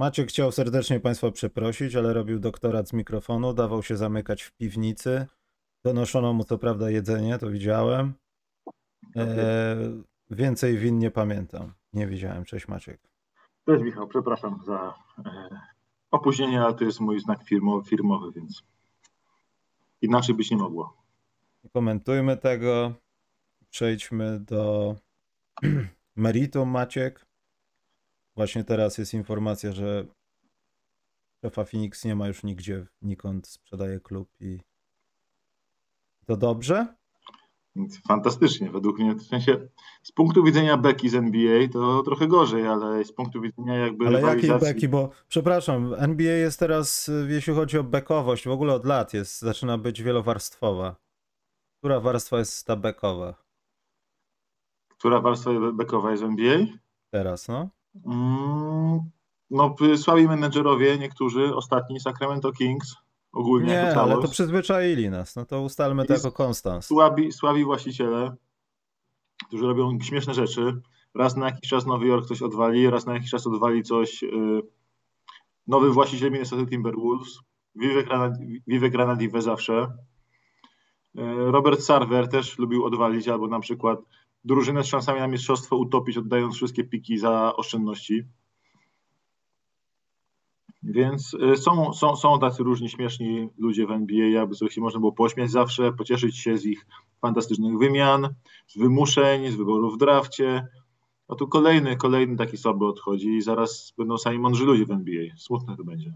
Maciek chciał serdecznie Państwa przeprosić, ale robił doktorat z mikrofonu, dawał się zamykać w piwnicy. Donoszono mu co prawda jedzenie, to widziałem. E, więcej win nie pamiętam. Nie widziałem. Cześć Maciek. Cześć Michał, przepraszam za e, opóźnienie, ale to jest mój znak firmowy, firmowy, więc inaczej być nie mogło. Komentujmy tego. Przejdźmy do meritum Maciek. Właśnie teraz jest informacja, że szefa Phoenix nie ma już nigdzie, nikąd sprzedaje klub i to dobrze? Fantastycznie, według mnie. W sensie, z punktu widzenia beki z NBA to trochę gorzej, ale z punktu widzenia jakby. Ale jakiej beki? Bo przepraszam, NBA jest teraz, jeśli chodzi o bekowość, w ogóle od lat jest, zaczyna być wielowarstwowa. Która warstwa jest ta bekowa? Która warstwa bekowa jest w NBA? Teraz, no. Mm, no, słabi menedżerowie, niektórzy, ostatni, Sacramento Kings, ogólnie. Nie, ale to przyzwyczaili nas, no to ustalmy to jako konstans. Słabi, słabi właściciele, którzy robią śmieszne rzeczy. Raz na jakiś czas Nowy Jork coś odwali, raz na jakiś czas odwali coś yy, nowy właściciel Minnesota Timberwolves, Vivek Ranadive zawsze. Yy, Robert Sarver też lubił odwalić, albo na przykład drużynę z szansami na mistrzostwo utopić, oddając wszystkie piki za oszczędności. Więc y, są, są, są tacy różni śmieszni ludzie w NBA, aby sobie się można było pośmiać zawsze, pocieszyć się z ich fantastycznych wymian, z wymuszeń, z wyborów w drafcie. A tu kolejny, kolejny taki słaby odchodzi i zaraz będą sami mądrzy ludzie w NBA. Smutne to będzie.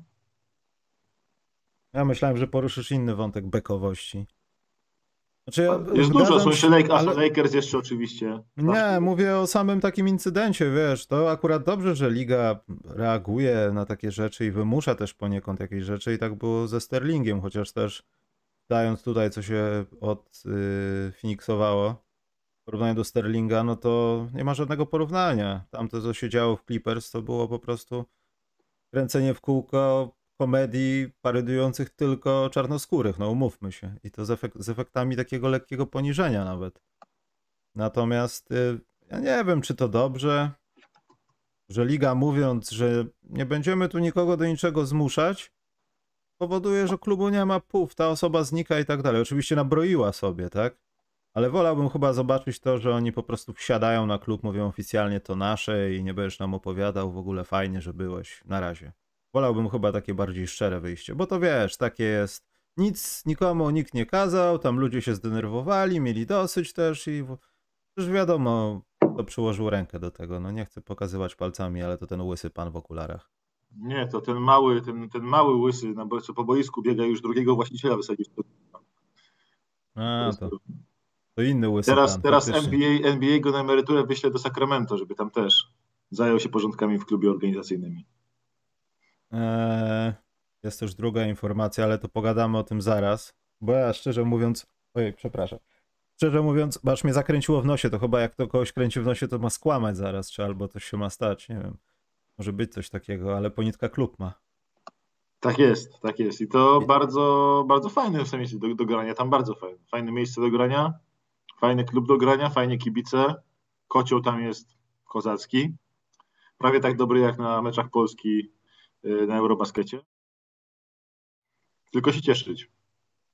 Ja myślałem, że poruszysz inny wątek bekowości. Znaczy ja jest dużo, są jeszcze Lake, ale... Lakers jeszcze oczywiście. Nie, mówię o samym takim incydencie, wiesz, to akurat dobrze, że liga reaguje na takie rzeczy i wymusza też poniekąd jakieś rzeczy i tak było ze Sterlingiem, chociaż też dając tutaj, co się odfiniksowało yy, w porównaniu do Sterlinga, no to nie ma żadnego porównania. Tamto, co się działo w Clippers, to było po prostu kręcenie w kółko, komedii parydujących tylko czarnoskórych, no umówmy się. I to z, efekt, z efektami takiego lekkiego poniżenia nawet. Natomiast y, ja nie wiem, czy to dobrze, że liga mówiąc, że nie będziemy tu nikogo do niczego zmuszać, powoduje, że klubu nie ma puf, ta osoba znika i tak dalej. Oczywiście nabroiła sobie, tak? Ale wolałbym chyba zobaczyć to, że oni po prostu wsiadają na klub, mówią oficjalnie to nasze i nie będziesz nam opowiadał, w ogóle fajnie, że byłeś. Na razie. Wolałbym chyba takie bardziej szczere wyjście, bo to wiesz, takie jest. Nic nikomu nikt nie kazał, tam ludzie się zdenerwowali, mieli dosyć też i już wiadomo, kto przyłożył rękę do tego. No nie chcę pokazywać palcami, ale to ten łysy pan w okularach. Nie, to ten mały, ten, ten mały łysy, na no co po boisku biega już drugiego właściciela wysadzić. A, to, to inny łysy Teraz, pan, teraz NBA, NBA go na emeryturę wyśle do Sacramento, żeby tam też zajął się porządkami w klubie organizacyjnymi. Eee, jest też druga informacja, ale to pogadamy o tym zaraz. Bo ja szczerze mówiąc. Ojej, przepraszam. Szczerze mówiąc, aż mnie zakręciło w nosie, to chyba jak to kogoś kręci w nosie, to ma skłamać zaraz, czy albo coś się ma stać, nie wiem. Może być coś takiego, ale ponitka klub ma. Tak jest, tak jest. I to bardzo, bardzo fajne w sensie do, do grania, tam bardzo fajne. Fajne miejsce do grania, fajny klub do grania, fajnie kibice. Kocioł tam jest kozacki. Prawie tak dobry jak na meczach Polski na Eurobaskecie. Tylko się cieszyć.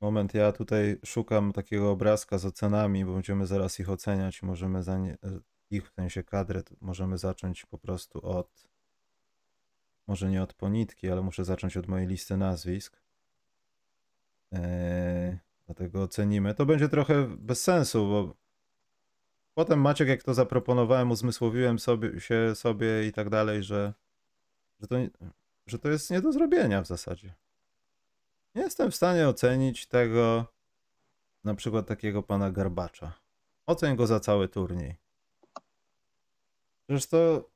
Moment, ja tutaj szukam takiego obrazka z ocenami, bo będziemy zaraz ich oceniać. Możemy za nie, ich w sensie kadry, możemy zacząć po prostu od może nie od ponitki, ale muszę zacząć od mojej listy nazwisk. Eee, dlatego ocenimy. To będzie trochę bez sensu, bo potem Maciek, jak to zaproponowałem, uzmysłowiłem sobie, się sobie i tak dalej, że, że to że to jest nie do zrobienia w zasadzie. Nie jestem w stanie ocenić tego, na przykład takiego pana Garbacza. Oceń go za cały turniej. Przecież to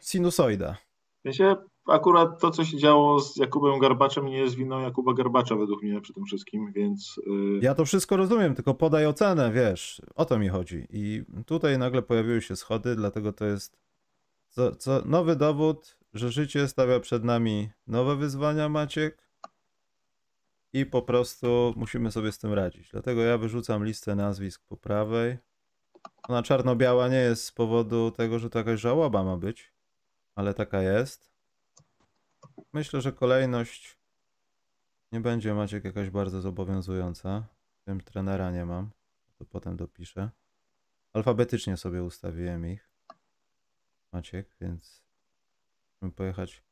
sinusoida. Wiecie, akurat to, co się działo z Jakubem Garbaczem, nie jest winą Jakuba Garbacza według mnie przy tym wszystkim, więc... Yy... Ja to wszystko rozumiem, tylko podaj ocenę, wiesz, o to mi chodzi. I tutaj nagle pojawiły się schody, dlatego to jest co, co, nowy dowód że życie stawia przed nami nowe wyzwania, Maciek. I po prostu musimy sobie z tym radzić. Dlatego ja wyrzucam listę nazwisk po prawej. Ona czarno-biała nie jest z powodu tego, że to jakaś żałoba ma być, ale taka jest. Myślę, że kolejność nie będzie Maciek jakaś bardzo zobowiązująca. Wiem, trenera nie mam, to potem dopiszę. Alfabetycznie sobie ustawiłem ich. Maciek, więc musimy pojechać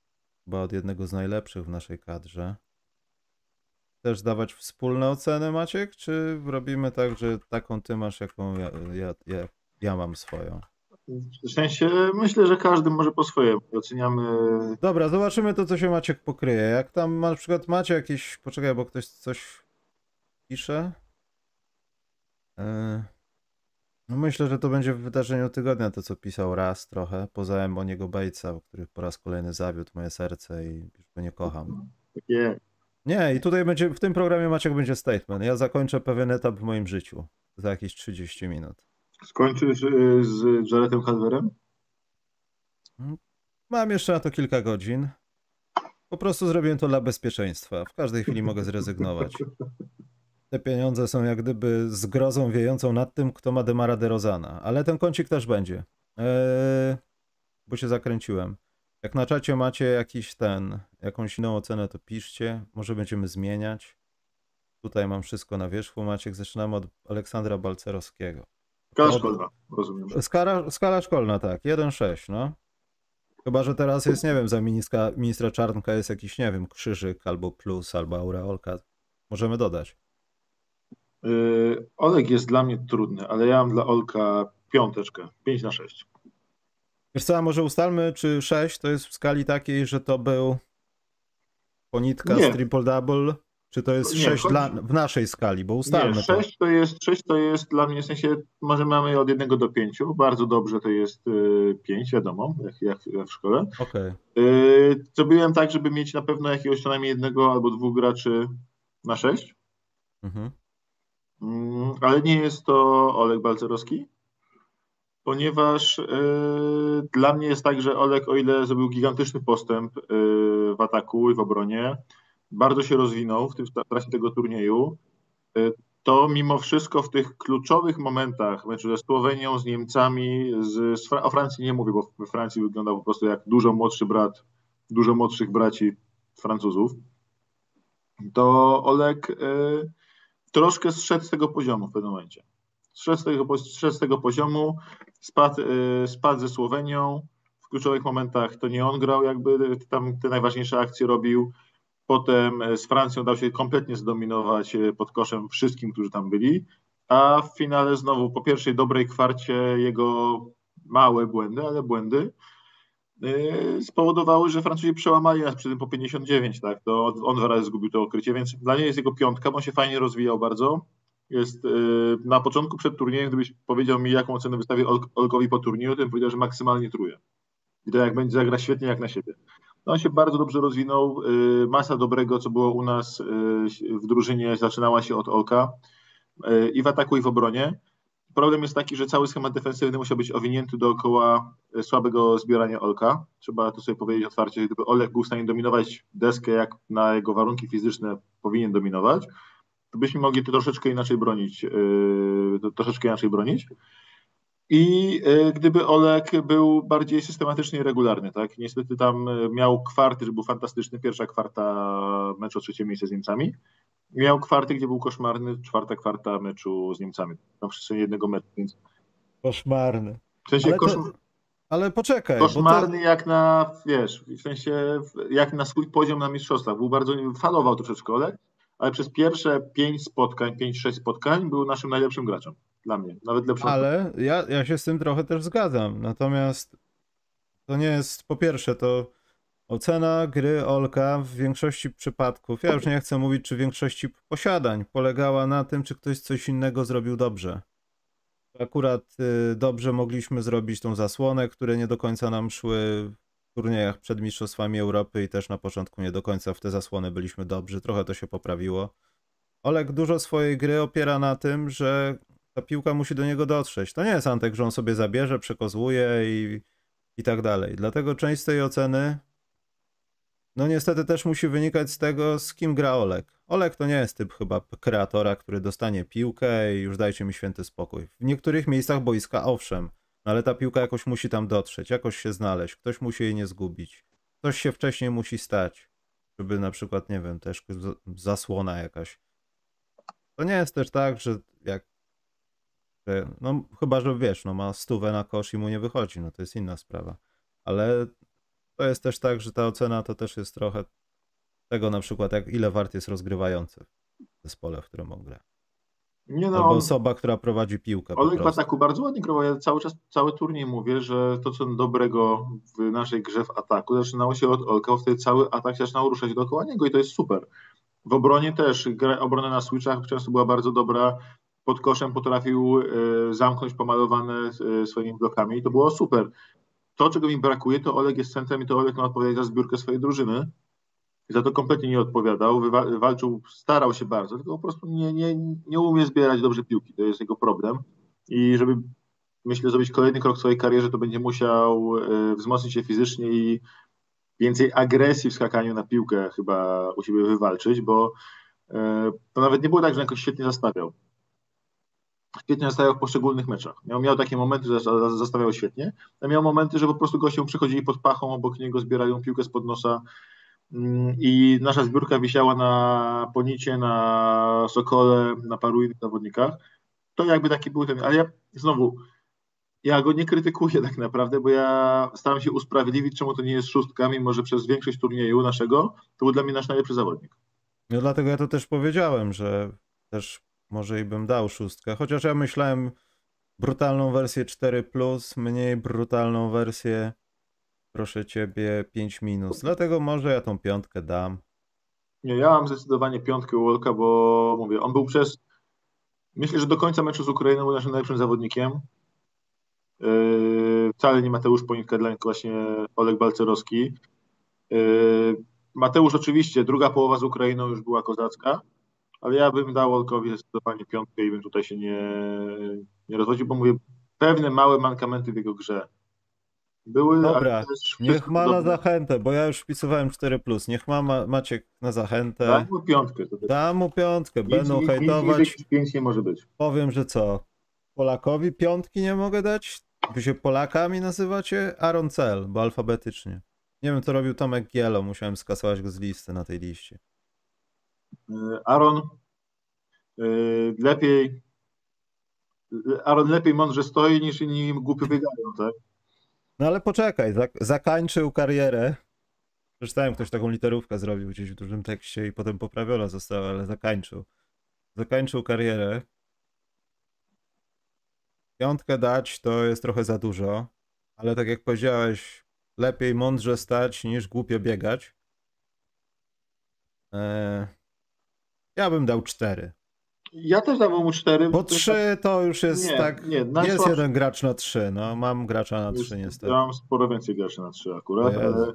chyba od jednego z najlepszych w naszej kadrze. Chcesz dawać wspólne oceny, Maciek, czy robimy tak, że taką ty masz, jaką ja, ja, ja, ja mam swoją? W sensie myślę, że każdy może po swojemu. Oceniamy. Dobra, zobaczymy to, co się Maciek pokryje. Jak tam na przykład macie jakieś. Poczekaj, bo ktoś coś pisze. Yy, No myślę, że to będzie w wydarzeniu tygodnia to, co pisał raz trochę. Poza Emboniego Batesa, który po raz kolejny zawiódł moje serce i już go nie kocham. Nie. Nie, i tutaj będzie, w tym programie Maciek będzie statement. Ja zakończę pewien etap w moim życiu za jakieś 30 minut. Skończysz y, z Jaredem Calverem? Mam jeszcze na to kilka godzin. Po prostu zrobiłem to dla bezpieczeństwa. W każdej chwili mogę zrezygnować. Te pieniądze są jak gdyby zgrozą wiejącą nad tym, kto ma Demara DeRozana. Ale ten kącik też będzie. Eee, bo się zakręciłem. Jak na czacie macie jakiś ten, jakąś inną ocenę, to piszcie. Może będziemy zmieniać. Tutaj mam wszystko na wierzchu. Maciek, zaczynamy od Aleksandra Balcerowskiego. Skala szkolna, rozumiem. Skala, skala szkolna, tak. 1,6, no. Chyba, że teraz jest, nie wiem, za ministra, ministra Czarnka jest jakiś, nie wiem, krzyżyk albo plus, albo aureolka. Możemy dodać. Y, Olek jest dla mnie trudny, ale ja mam dla Olka piąteczkę. 5 na 6. Wiesz co, a może ustalmy, czy 6 to jest w skali takiej, że to był ponitka Nie. z triple double, czy to jest Nie, 6 chodzi- dla, w naszej skali, bo ustalmy Nie, to. 6 to jest 6 to jest dla mnie w sensie może mamy od 1 do 5. Bardzo dobrze to jest 5, wiadomo, jak, jak, w szkole. Okej. Y, Zrobiłem tak, żeby mieć na pewno jakiegoś co najmniej jednego albo dwóch graczy na 6. Mhm. Mm, ale nie jest to Olek Balcerowski, ponieważ y, dla mnie jest tak, że Olek, o ile zrobił gigantyczny postęp y, w ataku i w obronie, bardzo się rozwinął w, tym, w trakcie tego turnieju, y, to mimo wszystko w tych kluczowych momentach meczu ze Słowenią, z Niemcami, z, z o Francji nie mówię, bo we Francji wyglądał po prostu jak dużo młodszy brat, dużo młodszych braci Francuzów, to Olek troszkę zszedł z tego poziomu w pewnym momencie. Zszedł z tego, zszedł z tego poziomu, spadł, y, spadł ze Słowenią. W kluczowych momentach to nie on grał, jakby tam te najważniejsze akcje robił. Potem y, z Francją dał się kompletnie zdominować y, pod koszem wszystkim, którzy tam byli. A w finale znowu po pierwszej dobrej kwarcie jego małe błędy, ale błędy spowodowały, że Francuzi przełamali nas przy tym po 59, tak? To on- dwa zgubił to okrycie, więc dla mnie jest jego piątka, bo on się fajnie rozwijał bardzo. Jest yy, na początku przed turniejem, gdybyś powiedział mi, jaką ocenę wystawię Ol- Olkowi po turnieju, to bym powiedział, że maksymalnie truje. I to jak będzie zagra świetnie jak na siebie. No, on się bardzo dobrze rozwinął. yy, Masa dobrego, co było u nas w drużynie, zaczynała się od Olka i w ataku, i w obronie. Problem jest taki, że cały schemat defensywny musiał być owinięty dookoła e, słabego zbierania Olka. Trzeba to sobie powiedzieć otwarcie, gdyby Olek był w stanie dominować deskę, jak na jego warunki fizyczne powinien dominować, to byśmy mogli to troszeczkę inaczej bronić, yy, troszeczkę inaczej bronić. I yy, gdyby Olek był bardziej systematycznie regularny, tak? Niestety tam miał kwarty, że był fantastyczny, pierwsza kwarta meczu o trzecie miejsce z Niemcami. Miał kwarty, gdzie był koszmarny, czwarta kwarta meczu z Niemcami. Na przestrzeni jednego meczu, więc Koszmarny. w sensie Ale, kosz, to, ale poczekaj, bo to, koszmarny jak na, wiesz, w sensie jak na swój poziom na mistrzostwach. Był bardzo, falował troszeczkę Olek, ale przez pierwsze pięć spotkań, pięć, sześć spotkań był naszym najlepszym graczem. Dla mnie, nawet lepszym. Ale ja, ja się z tym trochę też zgadzam. Natomiast to nie jest, po pierwsze, to ocena gry Olka w większości przypadków, ja już nie chcę mówić, czy w większości posiadań, polegała na tym, czy ktoś coś innego zrobił dobrze. Akurat y, dobrze mogliśmy zrobić tą zasłonę, które nie do końca nam szły w turniejach przed Mistrzostwami Europy i też na początku nie do końca w te zasłony byliśmy dobrzy. Trochę to się poprawiło. Olek dużo swojej gry opiera na tym, że ta piłka musi do niego dotrzeć. To nie jest Antek, że on sobie zabierze, przekozłuje i, i tak dalej. Dlatego część z tej oceny, no niestety też musi wynikać z tego, z kim gra Olek. Olek to nie jest typ chyba kreatora, który dostanie piłkę i już dajcie mi święty spokój. W niektórych miejscach boiska owszem, no ale ta piłka jakoś musi tam dotrzeć, jakoś się znaleźć, ktoś musi jej nie zgubić. coś się wcześniej musi stać, żeby na przykład, nie wiem, też zasłona jakaś. To nie jest też tak, że jak no chyba, że wiesz, no ma stówę na kosz i mu nie wychodzi, no to jest inna sprawa. Ale to jest też tak, że ta ocena to też jest trochę tego na przykład, jak ile wart jest rozgrywający w zespole, w którym on gra. Nie Albo no, osoba, która prowadzi piłkę Olek w prostu. ataku bardzo ładnie grał. Ja cały czas, cały turniej mówię, że to co dobrego w naszej grze w ataku zaczynało się od Olka, wtedy cały atak się zaczynał ruszać dookoła niego i to jest super. W obronie też, gra, obrona na switchach często była bardzo dobra. Pod koszem potrafił e, zamknąć pomalowane e, swoimi blokami i to było super. To, czego mi brakuje, to Olek jest centrem i to Olek ma odpowiadać za zbiórkę swojej drużyny. I za to kompletnie nie odpowiadał. Walczył, starał się bardzo, tylko po prostu nie, nie, nie umie zbierać dobrze piłki. To jest jego problem. I żeby, myślę, zrobić kolejny krok w swojej karierze, to będzie musiał e, wzmocnić się fizycznie i więcej agresji w skakaniu na piłkę chyba u siebie wywalczyć, bo e, to nawet nie było tak, że jakoś świetnie zastawiał. Świetnie zastawiał w poszczególnych meczach. Miał, miał takie momenty, że za- zastawiał świetnie, a miał momenty, że po prostu gościom przychodzili pod pachą, obok niego zbierają piłkę spod nosa Mm, i nasza zbiórka wisiała na Ponicie, na Sokole, na paru innych zawodnikach. To jakby taki był ten, ale ja znowu, ja go nie krytykuję tak naprawdę, bo ja staram się usprawiedliwić, czemu to nie jest szóstka, mimo że przez większość turnieju naszego to był dla mnie nasz najlepszy zawodnik. No dlatego ja to też powiedziałem, że też może i bym dał szóstkę, chociaż ja myślałem brutalną wersję 4+, mniej brutalną wersję proszę ciebie 5 minus. Dlatego może ja tą piątkę dam. Nie, ja mam zdecydowanie piątkę Wolka, bo mówię, on był przez. Myślę, że do końca meczu z Ukrainą był naszym najlepszym zawodnikiem. Yy, wcale nie Mateusz Ponitka, dla niego właśnie Oleg Balcerowski. Yy, Mateusz oczywiście, druga połowa z Ukrainą już była kozacka, ale ja bym dał Olkowi zdecydowanie piątkę i bym tutaj się nie, nie rozwodził, bo mówię, pewne małe mankamenty w jego grze były, Dobra, Niech ma na zachętę, bo ja już wpisywałem 4+. Niech ma Ma- Maciek na zachętę. Daj mu piątkę. Dam mu piątkę, Nic- będą nic- nic hejtować. pięć nie może być. Powiem, że co? Polakowi piątki nie mogę dać? Wy się Polakami nazywacie? Aaron Cell, bo alfabetycznie. Nie wiem, co robił Tomek Gielo, musiałem skasować go z listy na tej liście. Y, Aaron y, lepiej Aaron lepiej mądrze stoi niż inni głupio biegają, tak? No ale poczekaj, zak zakańczył karierę. Przeczytałem, ktoś taką literówkę zrobił gdzieś w dużym tekście i potem poprawiona została, ale zakańczył. Zakańczył karierę. Piątkę dać to jest trochę za dużo, ale tak jak powiedziałeś, lepiej mądrze stać niż głupio biegać. Eee, ja bym dał cztery. Ja też dałbym mu cztery. Bo trzy to już jest Nie, tak. nie, jest jeden gracz na trzy. No, mam gracza na trzy niestety. Ja mam sporo więcej graczy na trzy akurat, ale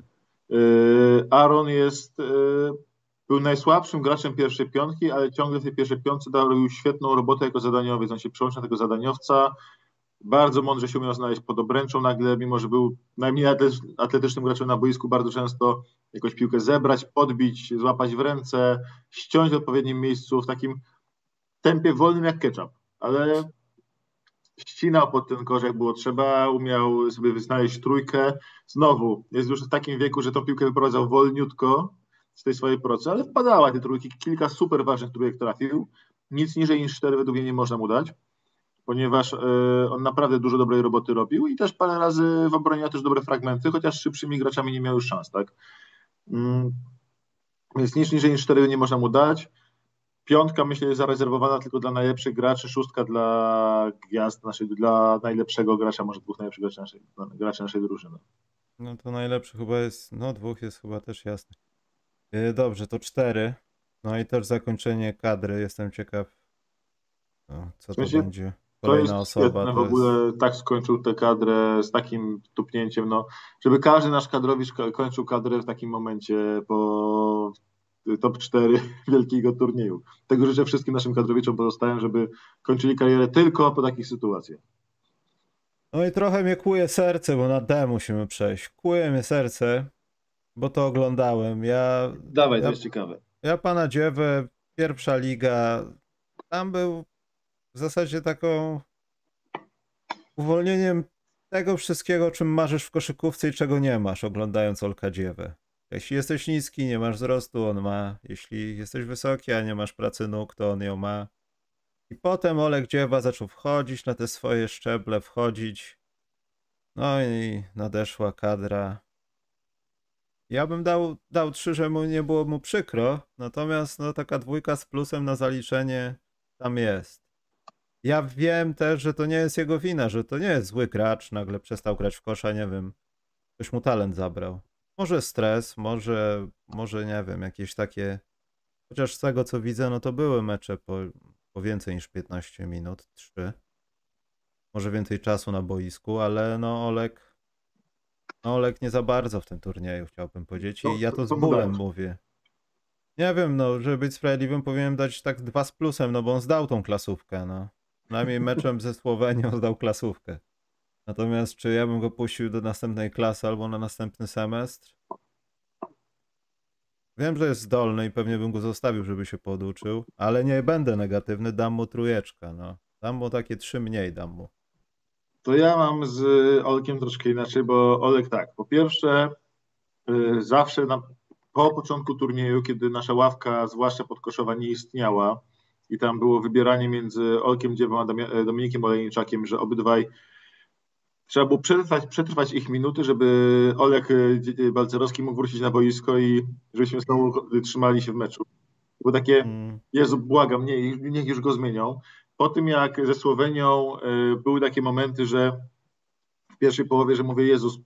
y, Aaron jest y, był najsłabszym graczem pierwszej piątki, ale ciągle w tej pierwszej piątce dał robił świetną robotę jako zadaniowiec. On się przełączył na tego zadaniowca. Bardzo mądrze się umiał znaleźć pod obręczą nagle, mimo że był najmniej atlet- atletycznym graczem na boisku, bardzo często jakąś piłkę zebrać, podbić, złapać w ręce, ściąć w odpowiednim miejscu w takim tempie wolnym jak ketchup, ale ścinał pod ten kosz jak było trzeba, umiał sobie znaleźć trójkę. Znowu, jest już w takim wieku, że tą piłkę wyprowadzał wolniutko z tej swojej procy, ale wpadała te trójki, kilka super ważnych trójek trafił. Nic niżej niż cztery według mnie nie można mu dać, ponieważ e, on naprawdę dużo dobrej roboty robił i też parę razy w obronie miał też dobre fragmenty, chociaż szybszymi graczami nie miał już szans, tak? Mm, Więc nic niżej niż cztery nie można mu dać. Piątka myślę jest zarezerwowana tylko dla najlepszych graczy, szóstka dla gwiazd naszej, dla najlepszego gracza, może dwóch najlepszych graczy naszej, graczy naszej drużyny. No to najlepszy chyba jest, no dwóch jest chyba też jasne. Yy, Dobrze, to cztery. No i też zakończenie kadry, jestem ciekaw, no, co to sensie, będzie. To jest Kolejna osoba. świetne, w to jest- ogóle tak skończył tę kadrę z takim tupnięciem, no, żeby każdy nasz kadrowicz ko- kończył kadrę w takim momencie po top 4 wielkiego turnieju. Tego życzę wszystkim naszym kadrowiczom pozostałym, żeby kończyli karierę tylko po takich sytuacjach. No i trochę mnie kłuje serce, bo na D musimy przejść. Kłuje mnie serce, bo to oglądałem. Ja, Dawaj, to jest jest ciekawe. ja pana Dziewę, pierwsza liga, tam był w zasadzie taką uwolnieniem tego wszystkiego, czym marzysz w koszykówce i czego nie masz, oglądając Olka Dziewę. Jeśli jesteś niski, nie masz wzrostu, on ma. Jeśli jesteś wysoki, a nie masz pracy nóg, to on ją ma. I potem Olek Dziewa zaczął wchodzić na te swoje szczeble, wchodzić. No i nadeszła kadra. Ja bym dał, dał trzy, że mu nie było mu przykro, natomiast no taka dwójka z plusem na zaliczenie tam jest. Ja wiem też, że to nie jest jego wina, że to nie jest zły gracz, nagle przestał grać w kosza, nie wiem, ktoś mu talent zabrał. Może stres, może, może nie wiem, jakieś takie, chociaż z tego co widzę, no to były mecze po, po więcej niż 15 minut, 3. Może więcej czasu na boisku, ale no Olek, no Olek nie za bardzo w tym turnieju, chciałbym powiedzieć. I ja to z bólem mówię. Nie wiem, no, żeby być sprawiedliwym, powinienem dać tak dwa z plusem, no bo on zdał tą klasówkę, no. Przynajmniej meczem ze Słowenią zdał klasówkę. Natomiast czy ja bym go puścił do następnej klasy albo na następny semestr? Wiem, że jest zdolny i pewnie bym go zostawił, żeby się poduczył, ale nie będę negatywny, dam mu trójeczkę, no. Dam mu takie trzy mniej, dam mu. To ja mam z Olkiem troszkę inaczej, bo Olek tak, po pierwsze y, zawsze na, po początku turnieju, kiedy nasza ławka, zwłaszcza podkoszowa, nie istniała i tam było wybieranie między Olkiem Dziewą a Dominikiem Olejniczakiem, że obydwaj trzeba było przetrwać, przetrwać ich minuty, żeby Olek y, Balcerowski mógł wrócić na boisko i żebyśmy znowu trzymali się w meczu. Było takie, mm. Jezu, błagam, nie, niech już go zmienią. Po tym jak ze Słowenią były takie momenty, że w pierwszej połowie, że mówię, Jezus,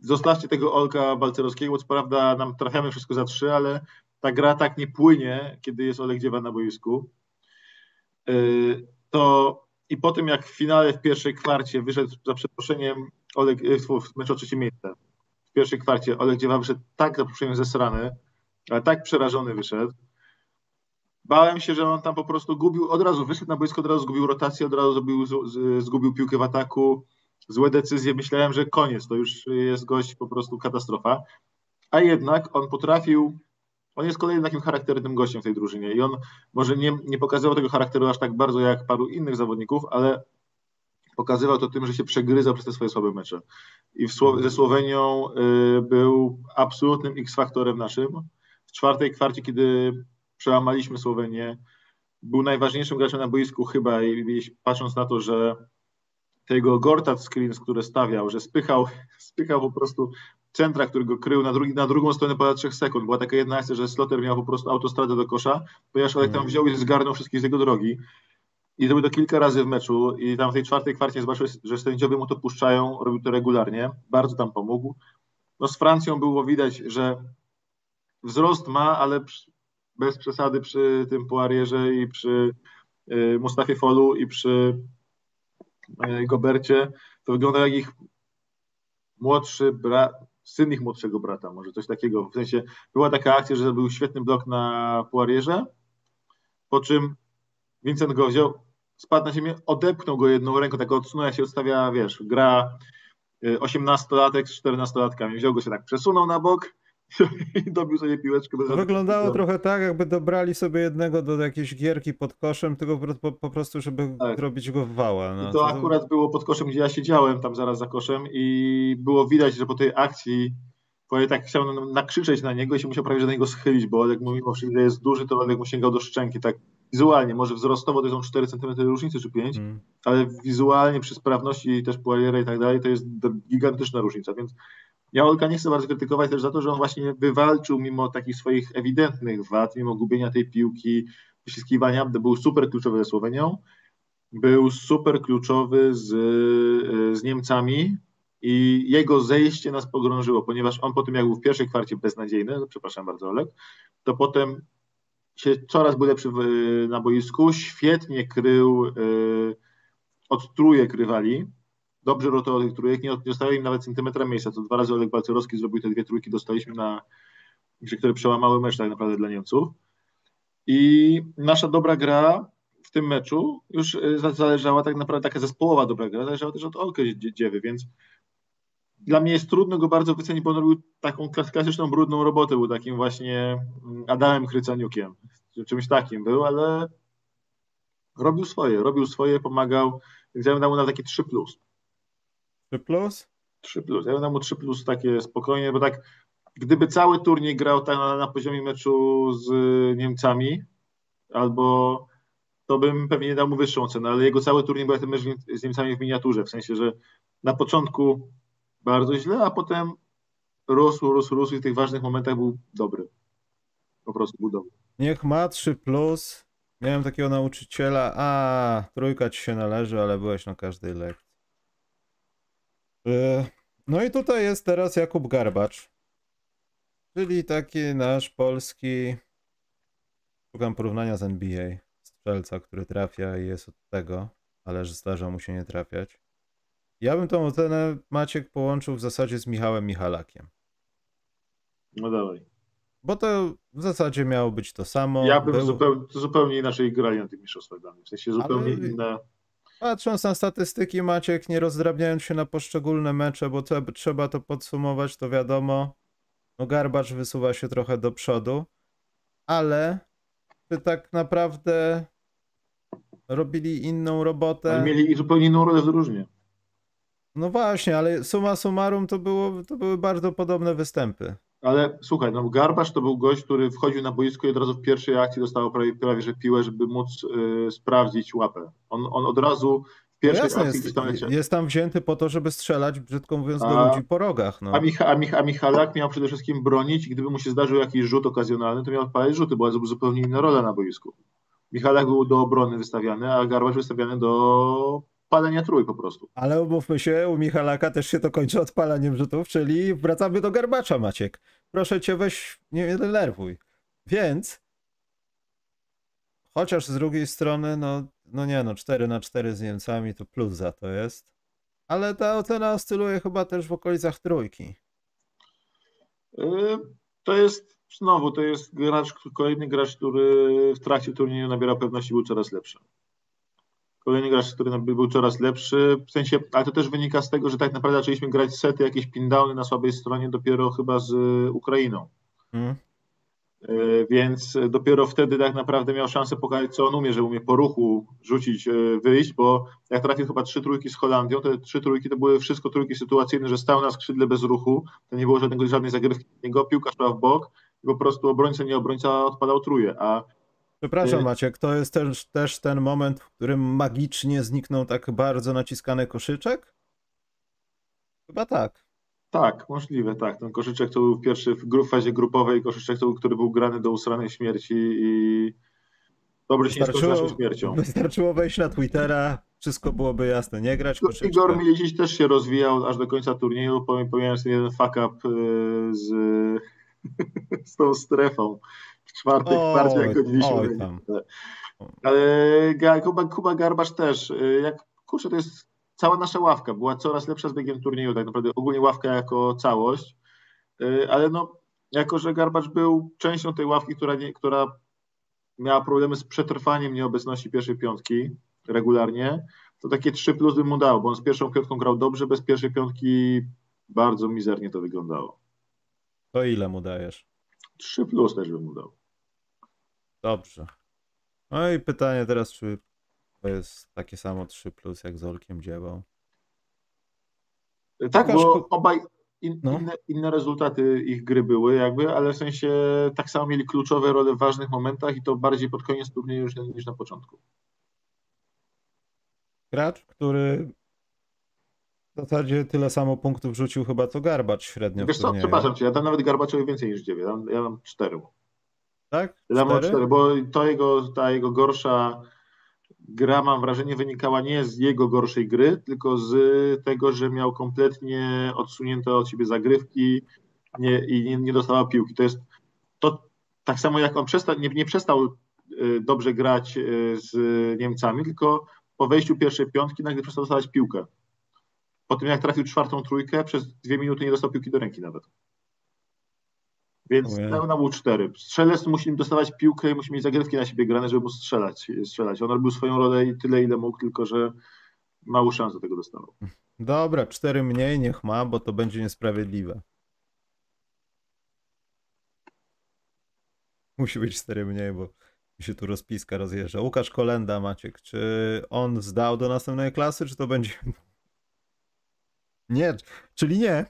zostawcie tego Olka Balcerowskiego, co prawda nam trafiamy wszystko za trzy, ale ta gra tak nie płynie, kiedy jest Olek Dziewa na boisku. Y, to i po tym jak w finale w pierwszej kwarcie wyszedł za przeproszeniem Olek, y, w meczu o trzecie miejsce, w pierwszej kwarcie Olek Dziewa wyszedł tak za przeproszeniem zesrany, ale tak przerażony wyszedł, Bałem się, że on tam po prostu gubił, od razu wyszedł na boisko, od razu zgubił rotację, od razu zgubił, zgubił piłkę w ataku, złe decyzje. Myślałem, że koniec, to już jest gość po prostu katastrofa. A jednak on potrafił, on jest kolejnym takim charakternym gościem w tej drużynie i on może nie, nie pokazywał tego charakteru aż tak bardzo jak paru innych zawodników, ale pokazywał to tym, że się przegryzał przez te swoje słabe mecze. I Słow ze Słowenią y, był absolutnym X-faktorem naszym. W czwartej kwarcie, kiedy przełamaliśmy Słowenię. Był najważniejszym graczem na boisku chyba i patrząc na to, że tego Gortat screens, które stawiał, że spychał, spychał po prostu centra, który go krył na, drugi, na drugą stronę ponad 3 sekund. Była taka jedna akcja, że Slotter miał po prostu autostradę do kosza, ponieważ Olek tam mm. wziął i zgarnął wszystkich z jego drogi. I zrobił to kilka razy w meczu i tam w tej czwartej kwarcie zobaczył, że sędziowie mu to puszczają, robił to regularnie, bardzo tam pomógł. No z Francją było widać, że wzrost ma, ale bez przesady przy tym Poirierze i przy y, Mustafie Folu i przy y, Gobercie, to wygląda jak ich młodszy brat, syn ich młodszego brata, może coś takiego. W sensie była taka akcja, że był świetny blok na Poirierze, po czym Vincent go wziął, spadł na ziemię, odepchnął go jedną ręką, tak odsunął, się odstawia, wiesz, gra 18-latek y, z 14-latkami. Wziął go się tak, przesunął na bok, i dobił sobie piłeczkę. Wyglądało trochę tak, jakby dobrali sobie jednego do jakiejś gierki pod koszem, tylko po, po prostu, żeby tak. robić go w wała. No, to, to, akurat było pod koszem, gdzie ja siedziałem tam zaraz za koszem i było widać, że po tej akcji ja tak chciałem nakrzyczeć na niego i się musiał prawie na niego schylić, bo jak mimo wszystko jest duży, to jak mu sięgał do szczęki, tak wizualnie, może wzrostowo to są 4 cm różnicy czy 5, mm. ale wizualnie przy sprawności też Poiriera i tak dalej, to jest gigantyczna różnica, więc ja Olka nie chcę bardzo krytykować też za to, że on właśnie wywalczył mimo takich swoich ewidentnych wad, mimo gubienia tej piłki, wyściskiwania, był super kluczowy ze Słowenią, był super kluczowy z, z Niemcami i jego zejście nas pogrążyło, ponieważ on po tym, jak był w pierwszej kwarcie beznadziejny, przepraszam bardzo Olek, to potem się coraz był lepszy na boisku, świetnie krył, yy, od trójek rywali, dobrze rotował tych trójek, nie zostało im nawet centymetra miejsca, to dwa razy Olek Balcerowski zrobił te dwie trójki, dostaliśmy na, które przełamały mecz tak naprawdę dla Niemców. I nasza dobra gra w tym meczu już y, zależała tak naprawdę, taka zespołowa dobra gra, zależała też od Olky Dziewy, więc dla mnie jest trudno go bardzo wycenić, bo on robił taką klasyczną, brudną robotę, był takim właśnie mm, Adamem Chrycaniukiem, czymś takim był, ale robił swoje, robił swoje, pomagał, więc ja bym dał mu na taki 3+. Plus. 3 plus? 3 plus. Ja dał mu 3 plus takie spokojnie, bo tak gdyby cały turniej grał tak na, na poziomie meczu z Niemcami, albo to bym pewnie dał mu wyższą cenę, ale jego cały turniej był ten mecz z Niemcami w miniaturze, w sensie, że na początku bardzo źle, a potem rósł, rósł, rósł i w tych ważnych momentach był dobry. Po prostu był dobry. Niech ma 3 plus. Miałem takiego nauczyciela, a trójka ci się należy, ale byłeś na każdej lekcji. Y, No i tutaj jest teraz Jakub Garbacz, czyli taki nasz polski, szukam porównania z NBA, strzelca, który trafia i jest od tego, ale że zdarza mu się nie trafiać. Ja bym tą ocenę Maciek połączył w zasadzie z Michałem Michalakiem, No dawaj. bo to w zasadzie miało być to samo. Ja bym Był- zupełnie, zupełnie inaczej grali na tych mistrzostwach. W sensie zupełnie Ale- inne. Patrząc na statystyki, Maciek, nie rozdrabniając się na poszczególne mecze, bo te, trzeba to podsumować, to wiadomo, no Garbacz wysuwa się trochę do przodu, ale czy tak naprawdę robili inną robotę? Ale mieli zupełnie inną drużynie. No właśnie, ale summa summarum to, było, to były bardzo podobne występy. Ale słuchaj, no Garbasz to był gość, który wchodził na boisko i od razu w pierwszej akcji dostał prawie, prawie że piłę, żeby móc y, sprawdzić łapę. On, on od razu w No pierwszej jasne, akcji jest, jest tam wzięty po to, żeby strzelać, brzydko mówiąc, do A- ludzi po rogach. No. A, Micha, a, Mich, a Michalak miał przede wszystkim bronić i gdyby mu się zdarzył jakiś rzut okazjonalny, to miał odpalać rzuty, była zu- zupełnie inna rola na boisku. Michalak był do obrony wystawiany, a Garbasz wystawiany do palenia trój po prostu. Ale umówmy się, u Michalaka też się to kończy odpalaniem rzutów, czyli wracamy do Garbacza, Maciek. Proszę cię, weź, nie denerwuj. Więc, chociaż z drugiej strony, no, no nie no, 4 na 4 z Niemcami to plus za to jest. Ale ta ocena oscyluje chyba też w okolicach trójki. Y, To jest znowu, to jest gracz, kolejny gracz, który w trakcie turnieju nabiera pewności, był coraz lepszy. Kolejny gracz, który naby- był coraz lepszy, w sensie, ale to też wynika z tego, że tak naprawdę zaczęliśmy grać sety, jakieś pindowny na słabej stronie dopiero chyba z y, Ukrainą. Mm? Y, Więc dopiero wtedy tak naprawdę miał szansę pokazać, co on umie, że umie po ruchu rzucić, y, wyjść, bo jak trafił chyba trzy trójki z Holandią, te trzy trójki to były wszystko trójki sytuacyjne, że stał na skrzydle bez ruchu, to nie było żadnego, żadnej zagrywki niego, piłka szła w bok i po prostu obrońca, nie obrońca odpadał truje, a Przepraszam, Maciek, to jest też, też ten moment, w którym magicznie zniknął tak bardzo naciskany koszyczek? Chyba tak. tak, możliwe, tak, ten koszyczek to był w pierwszej, w fazie grupowej koszyczek, to był, który był grany do usranej śmierci i dobry się skończył śmiercią. wystarczyło wejść na Twittera, wszystko byłoby jasne, nie grać koszyczka. Igor Milić też się rozwijał aż do końca turnieju, pomijając jeden fuck up y, z, z tą strefą. W czwartej Oj, jak godziliśmy. oj tam. Ale Kuba, Kuba Garbasz też. y, Jak, kurczę, to jest cała nasza ławka. Była coraz lepsza z biegiem turnieju, tak naprawdę ogólnie ławka jako całość. Y, Ale no, jako że Garbacz był częścią tej ławki, która, nie, która miała problemy z przetrwaniem nieobecności pierwszej piątki regularnie, to takie 3 plus bym mu dał, bo on z pierwszą piątką grał dobrze, bez pierwszej piątki bardzo mizernie to wyglądało. To ile mu dajesz? 3 plus też bym mu dał. Dobrze. No i pytanie teraz, czy to jest takie samo 3 plus jak z Olkiem Dziewą? Tak, Łukasz, bo obaj in, No. inne, inne rezultaty ich gry były, jakby, ale w sensie tak samo mieli kluczowe role w ważnych momentach i to bardziej pod koniec turnieju niż, niż na początku. Gracz, który w zasadzie tyle samo punktów rzucił chyba co Garbacz średnio Wiesz co, przepraszam cię, ja dam nawet Garbaczowi więcej niż 9, ja dam 4. Tak? Cztery? 4, bo to jego, ta jego gorsza gra, mam wrażenie, wynikała nie z jego gorszej gry, tylko z tego, że miał kompletnie odsunięte od siebie zagrywki nie, i nie, nie dostawał piłki. To jest to tak samo jak on przestał, nie, nie przestał y, dobrze grać y, z Niemcami, tylko po wejściu pierwszej piątki nagle przestał dostawać piłkę. Po tym jak trafił czwartą trójkę, przez dwie minuty nie dostał piłki do ręki nawet. Więc Ojej. dał na był cztery. Strzelec musi dostawać piłkę i musi mieć zagrywki na siebie grane, żeby móc strzelać. strzelać. On robił swoją rolę i tyle, ile mógł, tylko że mało szans do tego dostawał. Dobra, 4 mniej niech ma, bo to będzie niesprawiedliwe. Musi być 4 mniej, bo mi się tu rozpiska rozjeżdża. Łukasz Kolenda, Maciek, czy on zdał do następnej klasy, czy to będzie Nie, czyli nie.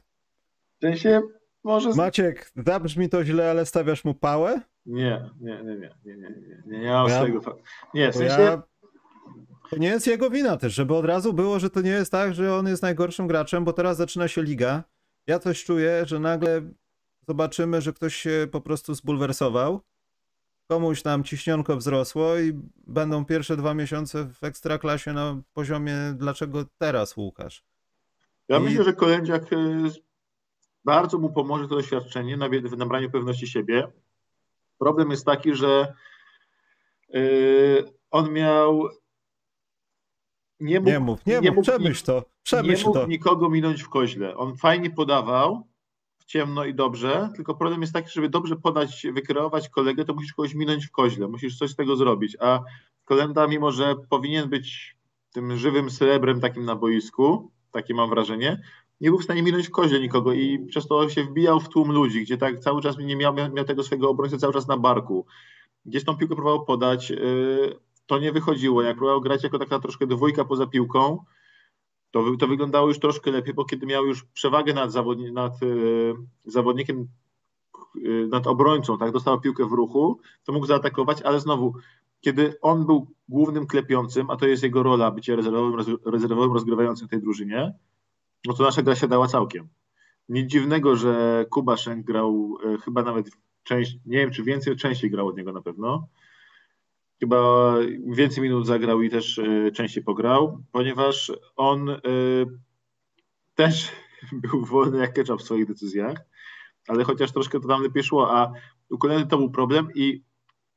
W sensie może... Maciek, zabrzmi to źle, ale stawiasz mu pałę? Nie, nie, nie, nie, nie, nie, nie, nie, nie mam Ja- z tego Nie, w sensie... ja... To nie jest jego wina też, żeby od razu było, że to nie jest tak, że on jest najgorszym graczem, bo teraz zaczyna się liga. Ja coś czuję, że nagle zobaczymy, że ktoś się po prostu zbulwersował. Komuś tam ciśnionko wzrosło i będą pierwsze dwa miesiące w ekstraklasie na poziomie dlaczego teraz Łukasz? Ja I- myślę, że Kolędziak y, bardzo mu pomoże to doświadczenie w nabraniu pewności siebie. Problem jest taki, że y, on miał. Nie mógł, Nie mów, nie, nie mów, mógł przemyśl to, nie przemyśl mógł to. nikogo minąć w koźle. On fajnie podawał, w ciemno i dobrze, tylko problem jest taki, żeby dobrze podać, wykreować kolegę, to musisz kogoś minąć w koźle, musisz coś z tego zrobić. A Kolenda, mimo że powinien być tym żywym srebrem takim na boisku, takie mam wrażenie, nie był w stanie minąć w koźle nikogo i przez to się wbijał w tłum ludzi, gdzie tak cały czas nie miał, miał tego swojego obrońcę cały czas na barku. Gdzieś tą piłkę próbował podać, yy, to nie wychodziło. Jak próbował grać jako taka troszkę dwójka poza piłką, to, to wyglądało już troszkę lepiej, bo kiedy miał już przewagę nad, zawodni, nad yy, zawodnikiem, yy, nad obrońcą, tak, dostał piłkę w ruchu, to mógł zaatakować, ale znowu, kiedy on był głównym klepiącym, a to jest jego rola, bycie rezerwowym, rezerwowym rozgrywającym w tej drużynie, no to nasza gra się dała całkiem. Nic dziwnego, że Kubaszenk grał e, chyba nawet część, nie wiem czy więcej, częściej grał od niego na pewno. Chyba więcej minut zagrał i też e, częściej pograł, ponieważ on e, też był wolny jak ketchup w swoich decyzjach, ale chociaż troszkę to tam lepiej szło, a u Kolendy to był problem i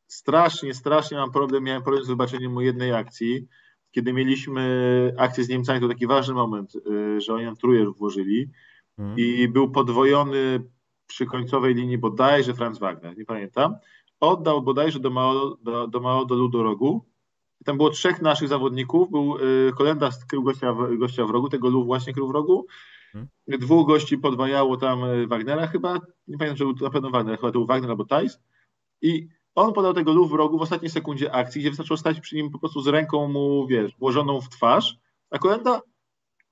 strasznie, strasznie mam problem, miałem problem z wybaczeniem mu jednej akcji, kiedy mieliśmy akcję z Niemcami, to taki ważny moment, y, że oni nam trójkę włożyli Mhm. i był podwojony przy końcowej linii bodajże Franz Wagner, nie pamiętam. Oddał bodajże do Mao do, do, Mao, do Ludorogu. I tam było trzech naszych zawodników. Był y, krył gościa w, gościa w rogu, tego Lu właśnie krył w rogu. Mhm. Dwóch gości podwajało tam y, Wagnera chyba. Nie pamiętam, czy był to na pewno Wagner, chyba to był Wagner albo Tajs. I on podał tego Lu w rogu w ostatniej sekundzie akcji, gdzie wystarczyło stać przy nim po prostu z ręką mu, wiesz, włożoną w twarz. A Kolenda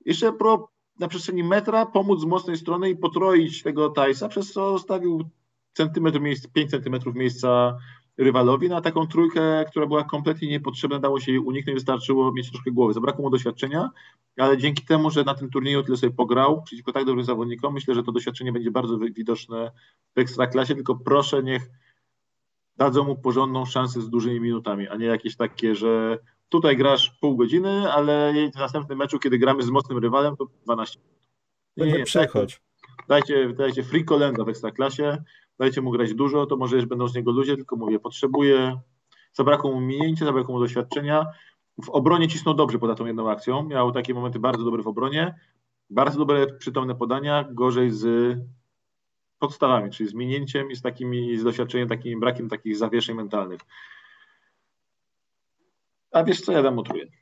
jeszcze pro, na przestrzeni metra pomóc z mocnej strony i potroić tego Tajsa, przez co zostawił centymetr miejsc, 5 centymetrów miejsca rywalowi na taką trójkę, która była kompletnie niepotrzebna, dało się jej uniknąć, wystarczyło mieć troszkę głowy. Zabrakło mu doświadczenia, ale dzięki temu, że na tym turnieju tyle sobie pograł przeciwko tak dobrym zawodnikom, myślę, że to doświadczenie będzie bardzo widoczne w ekstraklasie, tylko proszę niech dadzą mu porządną szansę z dużymi minutami, a nie jakieś takie, że tutaj grasz pół godziny, ale w następnym meczu, kiedy gramy z mocnym rywalem, to 12 minut. To nie przechodź. Dajcie, dajcie free kolenda w ekstraklasie, dajcie mu grać dużo, to może już będą z niego ludzie, tylko mówię, potrzebuje, zabrakło mu minięcia, zabrakło mu doświadczenia. W obronie cisnął dobrze poza tą jedną akcją, miał takie momenty bardzo dobre w obronie, bardzo dobre przytomne podania, gorzej z podstawami, czyli z minięciem i z takimi, z doświadczeniem, takim brakiem takich zawieszeń mentalnych. A wiesz co, ja dam mu trójkę.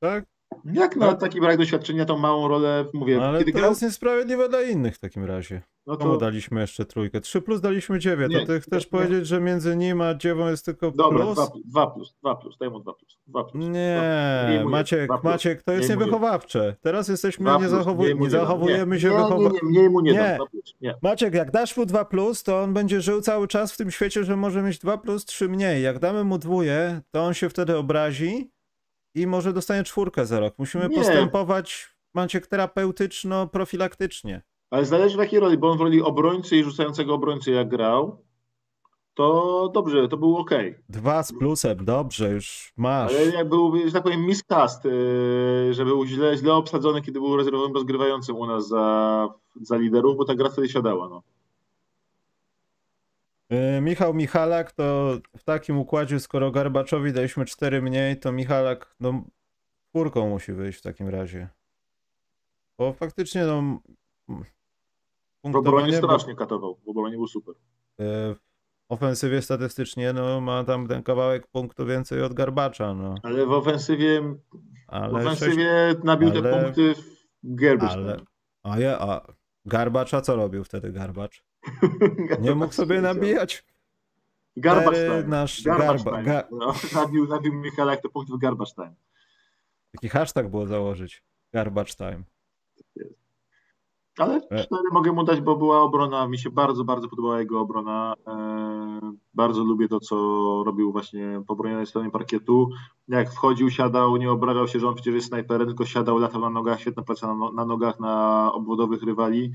Tak? Jak na taki brak doświadczenia, tą małą rolę, mówię, Ale kiedy to grał, jest niesprawiedliwe dla innych w takim razie. No Komu to daliśmy jeszcze trójkę? 3 plus daliśmy 9. Nie, To ty chcesz nie. powiedzieć, że między nim a dziewą jest tylko dobra, plus? dwa, dwa plus, dwa plus, daj mu dwa plus, dwa plus. Nie, mu Maciek, plus. Maciek, to jest jeden. niewychowawcze. Teraz jesteśmy, nie, plus, zachowu... mniej mu nie zachowujemy nie, się nie, wychowa... nie, nie, mu nie, Nie. dam, plus, nie. Maciek, jak dasz mu 2 plus, to on będzie żył cały czas w tym świecie, że może mieć 2 plus 3 mniej. Jak damy mu dwóje, to on się wtedy obrazi i może dostanie czwórkę za rok. Musimy Nie. postępować, Maciek, terapeutyczno-profilaktycznie. Ale zależy w jakiej roli, bo on w roli obrońcy i rzucającego obrońcy jak grał, to dobrze, to był ok. Dwa z plusem, dobrze, już masz. Ale jak był, że tak powiem, miscast, yy, że był źle, źle obsadzony, kiedy był rezerwowym rozgrywającym u nas za, za liderów, bo ta gra wtedy siadała. No. Y, Michał Michalak to w takim układzie, skoro Garbaczowi daliśmy 4 mniej, to Michalak no czwórką musi wyjść w takim razie. Bo faktycznie no W obronie strasznie katował, w obronie był super. y, w ofensywie statystycznie no ma tam ten kawałek punktu więcej od Garbacza, no. Ale w ofensywie, w Ale sześć, ofensywie nabił te ale- punkty w Gerbysz. ale a ja, a Garbacza co robił wtedy Garbacz? Nie mógł sobie nabijać time. nasz Garbage garba, time. ga, No, nabił, nabił Michalak te punkty w garbage time. taki hashtag było założyć. Garbage time. Ale E. cztery mogę mu dać, bo była obrona, mi się bardzo, bardzo podobała jego obrona. E, bardzo lubię to, co robił właśnie po bronionej stronie parkietu. Jak wchodził, siadał, nie obrażał się, że on przecież jest snajperem, tylko siadał, latał na nogach, świetna praca na, no- na nogach na obwodowych rywali.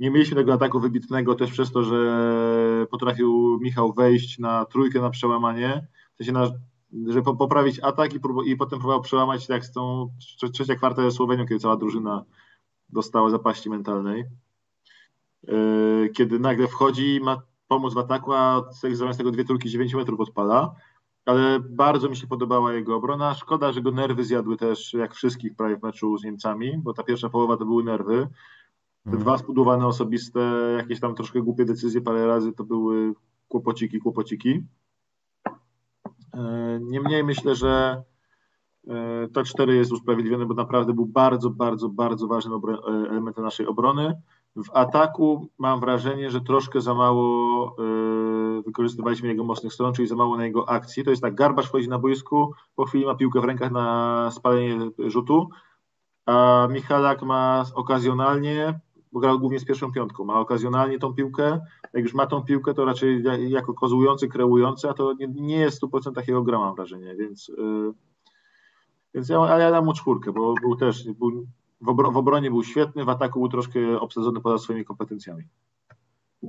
Nie mieliśmy tego ataku wybitnego też przez to, że potrafił Michał wejść na trójkę na przełamanie, w sensie na, że po, poprawić atak i, prób- i potem próbował przełamać tak z tą trze- trzecia kwarta ze Słowenią, kiedy cała drużyna dostała zapaści mentalnej. Yy, Kiedy nagle wchodzi i ma pomóc w ataku, a zamiast tego dwie trójki 9 metrów odpala. Ale bardzo mi się podobała jego obrona. Szkoda, że go nerwy zjadły też, jak wszystkich prawie w meczu z Niemcami, bo ta pierwsza połowa to były nerwy. Te Mhm. dwa zbudowane osobiste, jakieś tam troszkę głupie decyzje parę razy to były kłopociki, kłopociki. E, Niemniej myślę, że e, to 4 jest usprawiedliwione, bo naprawdę był bardzo, bardzo, bardzo ważnym e, elementem naszej obrony. W ataku mam wrażenie, że troszkę za mało e, wykorzystywaliśmy jego mocnych stron, czyli za mało na jego akcji. To jest tak, Garbasz wchodzi na boisku, po chwili ma piłkę w rękach na spalenie rzutu, a Michalak ma okazjonalnie, bo grał głównie z pierwszą piątką, ma okazjonalnie tą piłkę, jak już ma tą piłkę, to raczej ja- jako kozujący, kreujący, a to nie, nie jest 100% takiego gra, mam wrażenie, więc, więc ja, ale ja dam mu czwórkę, bo był też, był, w, obro, w obronie był świetny, w ataku był troszkę obsadzony poza swoimi kompetencjami.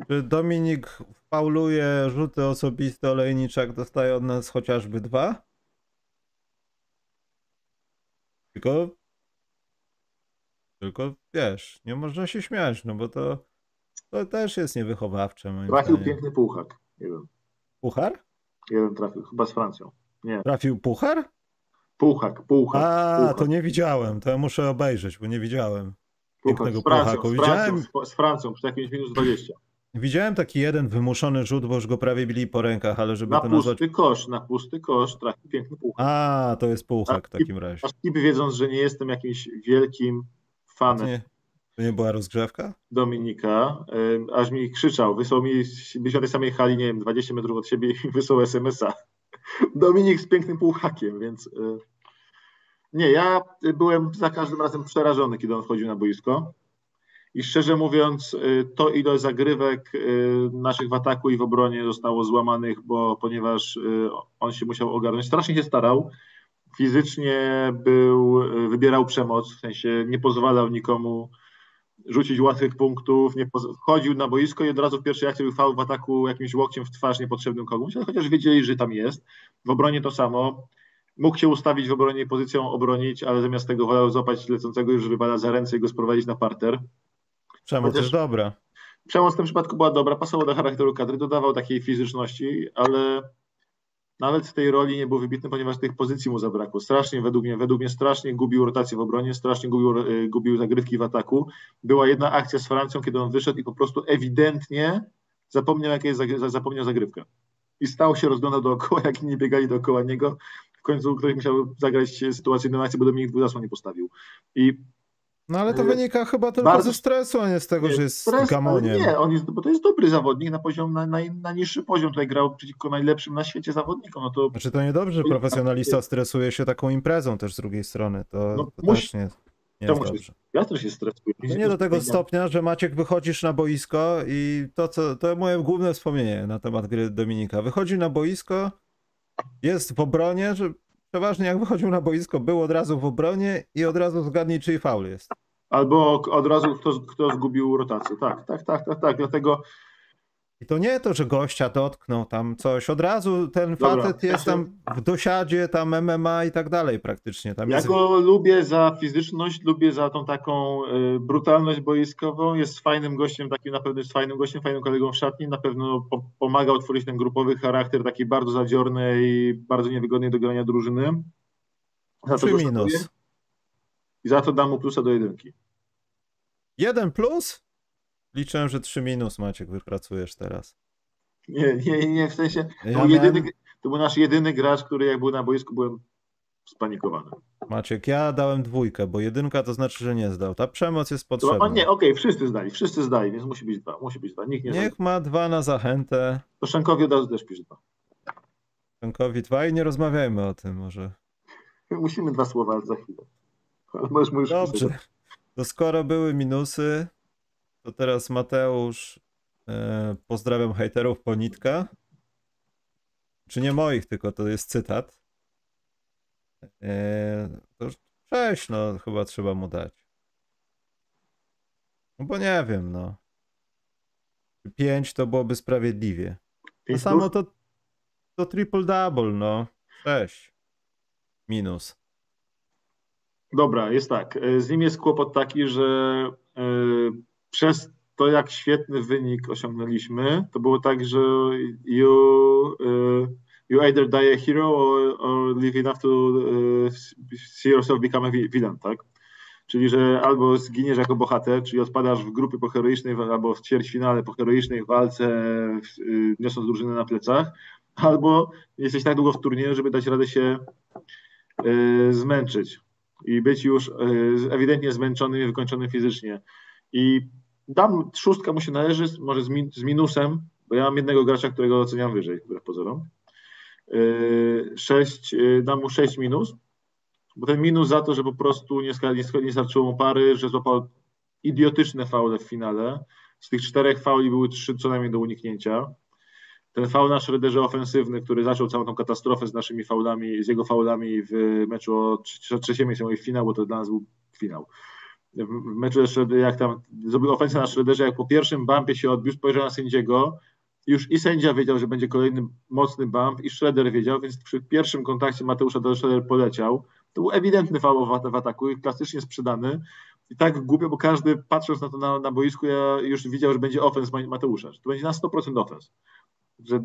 Czy Dominik fauluje rzuty osobiste, Olejniczak dostaje od nas chociażby dwa? Tylko, tylko wiesz, nie można się śmiać, no bo to, to też jest niewychowawcze moim Trafił zdaniem. piękny puchak, jeden, Puchar? jeden trafił, chyba z Francją. Nie, Trafił puchar? Puchak, puchak. A, puchak. to nie widziałem, to ja muszę obejrzeć, bo nie widziałem. pięknego z Francją, puchaku. Widziałem- z Francją, przy jakimś minus 20. Widziałem taki jeden wymuszony rzut, bo już go prawie bili po rękach, ale żeby Na to nazwać... pusty kosz, na pusty kosz trafił piękny puchak. A, to jest puchak w takim razie. Aż niby wiedząc, że nie jestem jakimś wielkim To fanem nie, to nie była rozgrzewka? Dominika, aż mi krzyczał, wysłał mi, byliśmy na tej samej hali, nie wiem, 20 metrów od siebie i wysłał SMS-a. Dominik z pięknym półhakiem, więc y, nie, ja byłem za każdym razem przerażony, kiedy on wchodził na boisko. I szczerze mówiąc, y, to ile zagrywek y, naszych w ataku i w obronie zostało złamanych, bo ponieważ on się musiał ogarnąć, strasznie się starał. Fizycznie był, wybierał przemoc, w sensie nie pozwalał nikomu rzucić łatwych punktów, nie wchodził na boisko i od razu w pierwszej akcji był faul w ataku jakimś łokciem w twarz niepotrzebnym komuś, ale chociaż wiedzieli, że tam jest. W obronie to samo. Mógł się ustawić w obronie i pozycją obronić, ale zamiast tego wolał złapać lecącego już rywala za ręce i go sprowadzić na parter. Przemoc Chociaż- jest dobra. Przemoc w tym przypadku była dobra, pasował do charakteru kadry, dodawał takiej fizyczności, ale nawet w tej roli nie był wybitny, ponieważ tych pozycji mu zabrakło. Strasznie, według mnie, według mnie strasznie gubił rotację w obronie, strasznie gubił, y, gubił zagrywki w ataku. Była jedna akcja z Francją, kiedy on wyszedł i po prostu ewidentnie zapomniał, jakie jest, zapomniał zagrywkę. I stał się, rozglądał dookoła, jak inni biegali dookoła niego. W końcu ktoś musiał zagrać sytuacyjną akcję, bo Dominik zasłon nie postawił. I No ale to Y, wynika chyba tylko bardzo- ze stresu, a nie z tego, że jest Stres, gamoniem. Nie, on jest, bo to jest dobry zawodnik na poziom, na, na, na niższy poziom. Tutaj grał przeciwko najlepszym na świecie zawodnikom. No to Znaczy to niedobrze, że profesjonalista stresuje się taką imprezą też z drugiej strony. To, No, to musi- też nie, nie to jest dobrze. ja też się stresuję. To nie do tego stopnia, że Maciek wychodzisz na boisko i to, co, to moje główne wspomnienie na temat gry Dominika. Wychodzi na boisko, jest w obronie, że przeważnie jak wychodził na boisko, był od razu w obronie i od razu zgadnij, czyj faul jest. Albo od razu kto, kto zgubił rotację. Tak, tak, tak, tak, tak. Dlatego I to nie to, że gościa dotknął tam coś. Od razu ten Dobra, facet ja jest się- tam w dosiadzie, tam MMA i tak dalej praktycznie. Tam ja jest... go lubię za fizyczność, lubię za tą taką y, brutalność boiskową. Jest fajnym gościem, takim na pewno jest fajnym gościem, fajnym kolegą w szatni. Na pewno po, pomagał tworzyć ten grupowy charakter, taki bardzo zadziorny i bardzo niewygodny do grania drużyny. Za Trzy minus. I za to dam mu plusa do jedynki. Jeden plus? Liczę, że trzy minus Maciek wypracujesz teraz. Nie, nie, nie, w sensie to, Ja był jedyny, miałem- to był nasz jedyny gracz, który jak był na boisku, byłem spanikowany. Maciek, ja dałem dwójkę, bo jedynka to znaczy, że nie zdał. Ta przemoc jest potrzebna. nie, okej, wszyscy zdali, wszyscy zdali, więc musi być dwa, musi być dwa, nikt nie. Niech ma dwa na zachętę. To Szenkowi od razu też pisz dwa. Frankowi dwa i nie rozmawiajmy o tym może. Musimy dwa słowa za chwilę. Ale możesz mu już pisać. Dobrze. To skoro były minusy, to teraz Mateusz. E, pozdrawiam hejterów Ponitka. Czy nie moich, tylko to jest cytat. E, to już sześć, no chyba trzeba mu dać. No bo nie wiem, no. Pięć to byłoby sprawiedliwie. To samo to, to triple double, no. Sześć. Minus. Dobra, jest tak. E, Z nim jest kłopot taki, że przez to, jak świetny wynik osiągnęliśmy, to było tak, że you, e, you either die a hero or, or live enough to e, see yourself become a vi- villain, tak? Czyli, że albo zginiesz jako bohater, czyli odpadasz w grupie po heroicznej, albo w ćwierćfinale po heroicznej walce, w- y, niosąc drużynę na plecach, albo jesteś tak długo w turnieju, żeby dać radę się y, zmęczyć i być już y, ewidentnie zmęczonym i wykończonym fizycznie. I dam szóstka mu się należy, może z, min, z minusem, bo ja mam jednego gracza, którego oceniam wyżej, wbrew pozorom. Y, Sześć, y, dam mu 6 minus, bo ten minus za to, że po prostu nie, nie, nie starczyło mu pary, że złapał idiotyczne faule w finale. Z tych czterech fauli były trzy co najmniej do uniknięcia. Ten faul na Schroederze ofensywny, który zaczął całą tą katastrofę z naszymi faulami, z jego faulami w meczu o trze- trzecie miejsce, mój finał, bo to dla nas był finał. W meczu jak tam zrobił ofensję na Schroederze, jak po pierwszym bumpie się odbił, spojrzał na sędziego, już i sędzia wiedział, że będzie kolejny mocny bump i Schroeder wiedział, więc przy pierwszym kontakcie Mateusza do Schroeder poleciał. To był ewidentny faul w, ataku i klasycznie sprzedany. I tak głupio, bo każdy patrząc na to na, na boisku, ja już widział, że będzie ofens Ma- Mateusza, że to będzie na 100% ofens. Że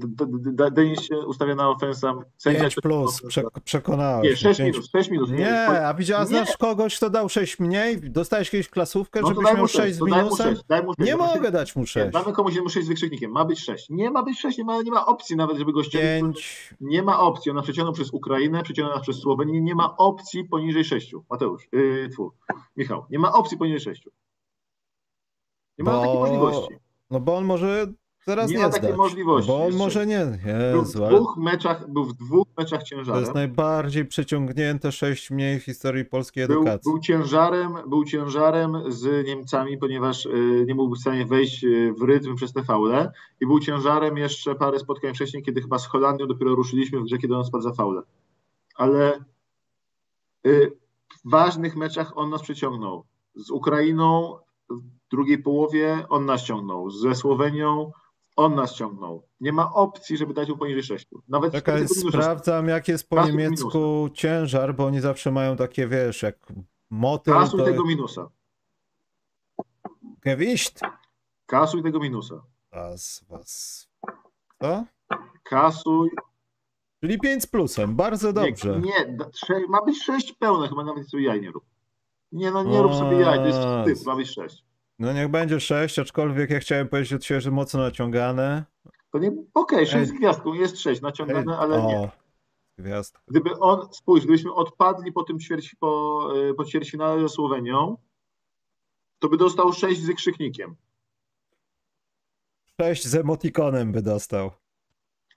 Denis się ustawia na ofensa. Sędzia 5 plus, prze, przekonałeś Nie, mnie. 6 Pięć- minus, 6 minus. Nie, a widziała, znasz kogoś, kto dał 6 mniej? Dostałeś kiedyś klasówkę, No żebyś miał mu 6 6, z minusem? 6, daj mu 6. Nie mogę dać mu Nie, 6. damy komuś mu 6 z wykrzyknikiem. Ma być 6. Nie ma być 6, nie ma, nie ma opcji nawet, żeby go ściągnąć. 5. Nie ma opcji. Ona przeciągnął przez Ukrainę, przeciągnął przez Słowenię. Nie ma opcji poniżej 6. Mateusz, yy, tfu, Michał, nie ma opcji poniżej 6. Nie ma takiej możliwości. No bo on może teraz Nie nie, ma takiej zdać. możliwości Bo on jeszcze. może nie. Był w Jezu, dwóch meczach, był w dwóch meczach to ciężarem. jest najbardziej przeciągnięte 6 mniej w historii polskiej Był, edukacji. był, ciężarem, był ciężarem z Niemcami, ponieważ y, nie był w stanie wejść y, w rytm przez te faule i był ciężarem jeszcze parę spotkań wcześniej, kiedy chyba z Holandią dopiero ruszyliśmy w grze, kiedy on spadł za faule. Ale y, w ważnych meczach on nas przyciągnął. Z Ukrainą w drugiej połowie on nas ciągnął. Ze Słowenią on nas ciągnął. Nie ma opcji, żeby dać mu poniżej 6. Nawet minusa. sprawdzam jak jest po niemiecku ciężar, bo oni zawsze mają takie, wiesz, jak motyl, Kasuj to tego minusa. Gewicht. Kasuj tego minusa. Was, was. Co? Kasuj Czyli 5 z plusem, bardzo dobrze. Nie, nie ma być sześć pełne, chyba nawet sobie jaj nie rób. Nie, no nie rób sobie jaj, to jest A, wstyd, ma być sześć. No niech będzie 6, aczkolwiek ja chciałem powiedzieć od siebie, że mocno naciągane. To nie, okej, sześć Ej. z gwiazdką, jest sześć naciągane, ale nie. o, gwiazdka. Gdyby on, spójrz, gdybyśmy odpadli po tym ćwierć, po, y, po ćwierćfinale ze Słowenią, to by dostał sześć z wykrzyknikiem. 6 z emotikonem by dostał.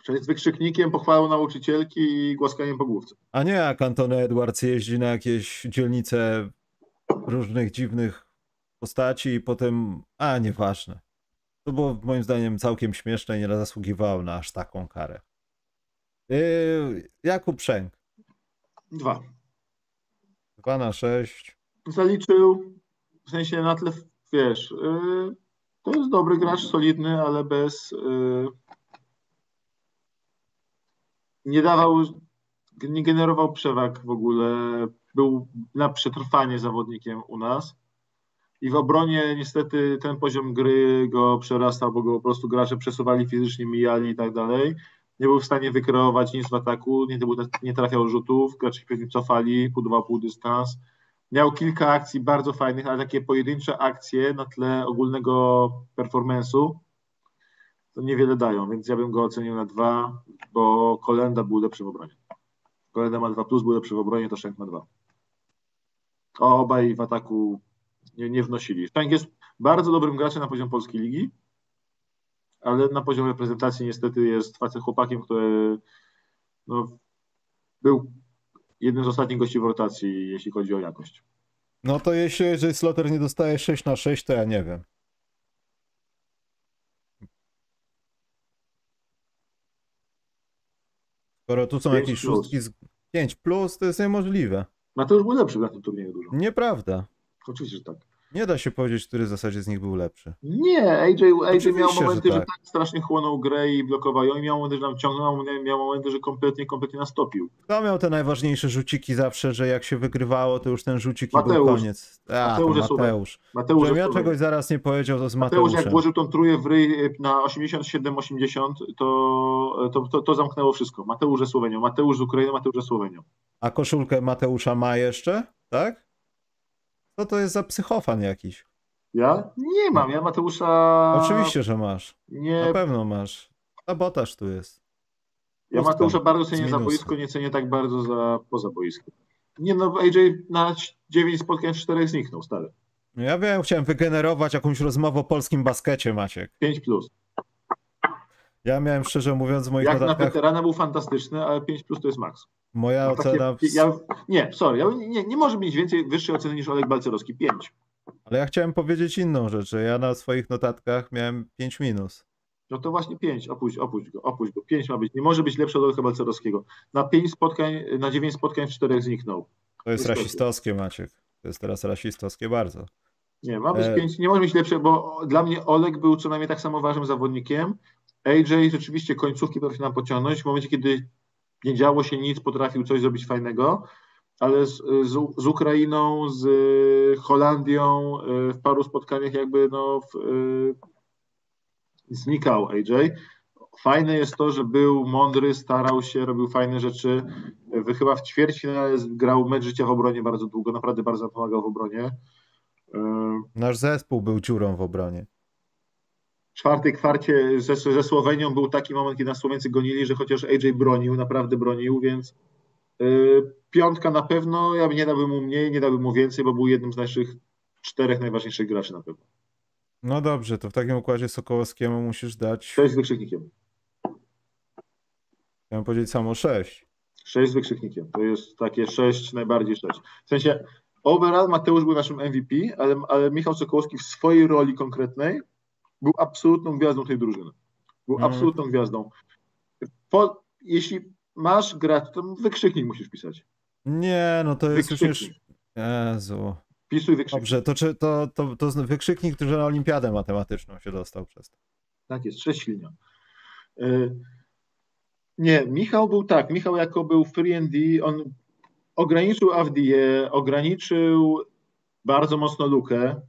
Czyli z wykrzyknikiem, pochwałą nauczycielki i głaskaniem po główce. A nie jak Antony Edwards jeździ na jakieś dzielnice różnych dziwnych postaci i potem, a nieważne. To było moim zdaniem całkiem śmieszne i nie zasługiwało na aż taką karę. Yy, Jakub Przęk, Dwa. 2 na 6. Zaliczył, w sensie na tle, wiesz, y, to jest dobry gracz, solidny, ale bez... y, nie dawał, nie generował przewag w ogóle, był na przetrwanie zawodnikiem u nas i w obronie niestety ten poziom gry go przerastał, bo go po prostu gracze przesuwali fizycznie, mijali i tak dalej. Nie był w stanie wykreować nic w ataku, nie, nie trafiał rzutów, gracze się pewnie cofali, budował pół dystans. Miał kilka akcji bardzo fajnych, ale takie pojedyncze akcje na tle ogólnego performance'u to niewiele dają, więc ja bym go ocenił na dwa, bo Kolenda był lepszy w obronie. Kolenda ma dwa plus, był lepszy w obronie, to Szenk ma dwa. Obaj w ataku nie, nie wnosili. Szczęk jest bardzo dobrym graczem na poziom polskiej ligi, ale na poziomie reprezentacji niestety jest facet chłopakiem, który no, był jednym z ostatnich gości w rotacji, jeśli chodzi o jakość. No to jeśli Jay Slotter nie dostaje 6 na 6, to ja nie wiem. Skoro tu są jakieś plus. szóstki z 5 plus, to jest niemożliwe. No to już był lepszy na tym turnieju dużo. Nieprawda. Oczywiście, że tak. Nie da się powiedzieć, który w zasadzie z nich był lepszy. Nie, AJ, AJ miał Oczywiście, że momenty, że tak. tak. strasznie chłonął grę i blokował ją i miał momenty, że nam ciągnął, miał- momenty, że kompletnie, kompletnie nas topił. Kto miał te najważniejsze rzuciki zawsze, że jak się wygrywało, to już ten rzucik i był koniec. A, Mateusz Mateusz. Mateusz, Żebym ja czegoś zaraz nie powiedział, to z Mateusz jak Mateuszem. włożył tą trójkę w ryj y, na 87-80, to, to, to, to zamknęło wszystko. Mateusz ze Słowenią, Mateusz z Ukrainą, Mateusz ze Słowenią. A koszulkę Mateusza ma jeszcze? Tak? Co to jest za psychofan jakiś? Ja? Nie mam, ja Mateusza... Oczywiście, że masz. Nie, Na pewno masz. Sabotaż tu jest. ja Pustką. Mateusza bardzo cenię za boisko, nie cenię tak bardzo za poza boiskiem. Nie no, AJ na 9 spotkań w 4 zniknął, stary. No Ja wiem, chciałem wygenerować jakąś rozmowę o polskim baskecie, Maciek. 5 plus. Ja miałem szczerze mówiąc w moich Jak na notatkach, weterana był fantastyczny, ale 5 plus to jest maks. Moja takie- ocena, ja, nie, sorry, ja, nie, nie może mieć więcej wyższej oceny niż Oleg Balcerowski. 5. ale ja chciałem powiedzieć inną rzecz, że ja na swoich notatkach miałem 5 minus. No to właśnie 5, opuść, opuść go, opuść go. 5 ma być. Nie może być lepszy od Olka Balcerowskiego. Na 5 spotkań, na 9 spotkań w 4 zniknął. To jest Niestety. rasistowskie, Maciek. To jest teraz rasistowskie bardzo. Nie, ma być E. 5, nie może być lepszy, bo dla mnie Olek był co najmniej tak samo ważnym zawodnikiem. AJ rzeczywiście końcówki potrafił nam pociągnąć. W momencie, kiedy nie działo się nic, potrafił coś zrobić fajnego, ale z, z, z Ukrainą, z Holandią y, w paru spotkaniach jakby no w, y, znikał AJ. Fajne jest to, że był mądry, starał się, robił fajne rzeczy. Wy chyba w ćwierćfinale grał mecz życia w obronie bardzo długo, naprawdę bardzo pomagał w obronie. Y, Nasz zespół był dziurą w obronie. Czwartej kwarcie ze, ze Słowenią był taki moment, kiedy nas Słoweńcy gonili, że chociaż AJ bronił, naprawdę bronił, więc y, piątka na pewno, ja nie dałbym mu mniej, nie dałbym mu więcej, bo był jednym z naszych czterech najważniejszych graczy na pewno. No dobrze, to w takim układzie Sokołowskiemu musisz dać, Sześć z wykrzyknikiem. chciałem powiedzieć samo 6. Sześć z wykrzyknikiem. To jest takie sześć, najbardziej sześć. W sensie overall Mateusz był naszym MVP, ale, ale Michał Sokołowski w swojej roli konkretnej był absolutną gwiazdą tej drużyny. Był Mhm. absolutną gwiazdą. Po, jeśli masz grać, to wykrzyknik musisz pisać. Nie, no to jest już już... Wykrzyknik. Jezu. Pisuj wykrzyknik. Dobrze, to, czy, to, to, to wykrzyknik, który na olimpiadę matematyczną się dostał przez to. Tak jest, sześć silnia. Y, Nie, Michał był tak, Michał jako był free and D, on ograniczył AFDie, ograniczył bardzo mocno lukę,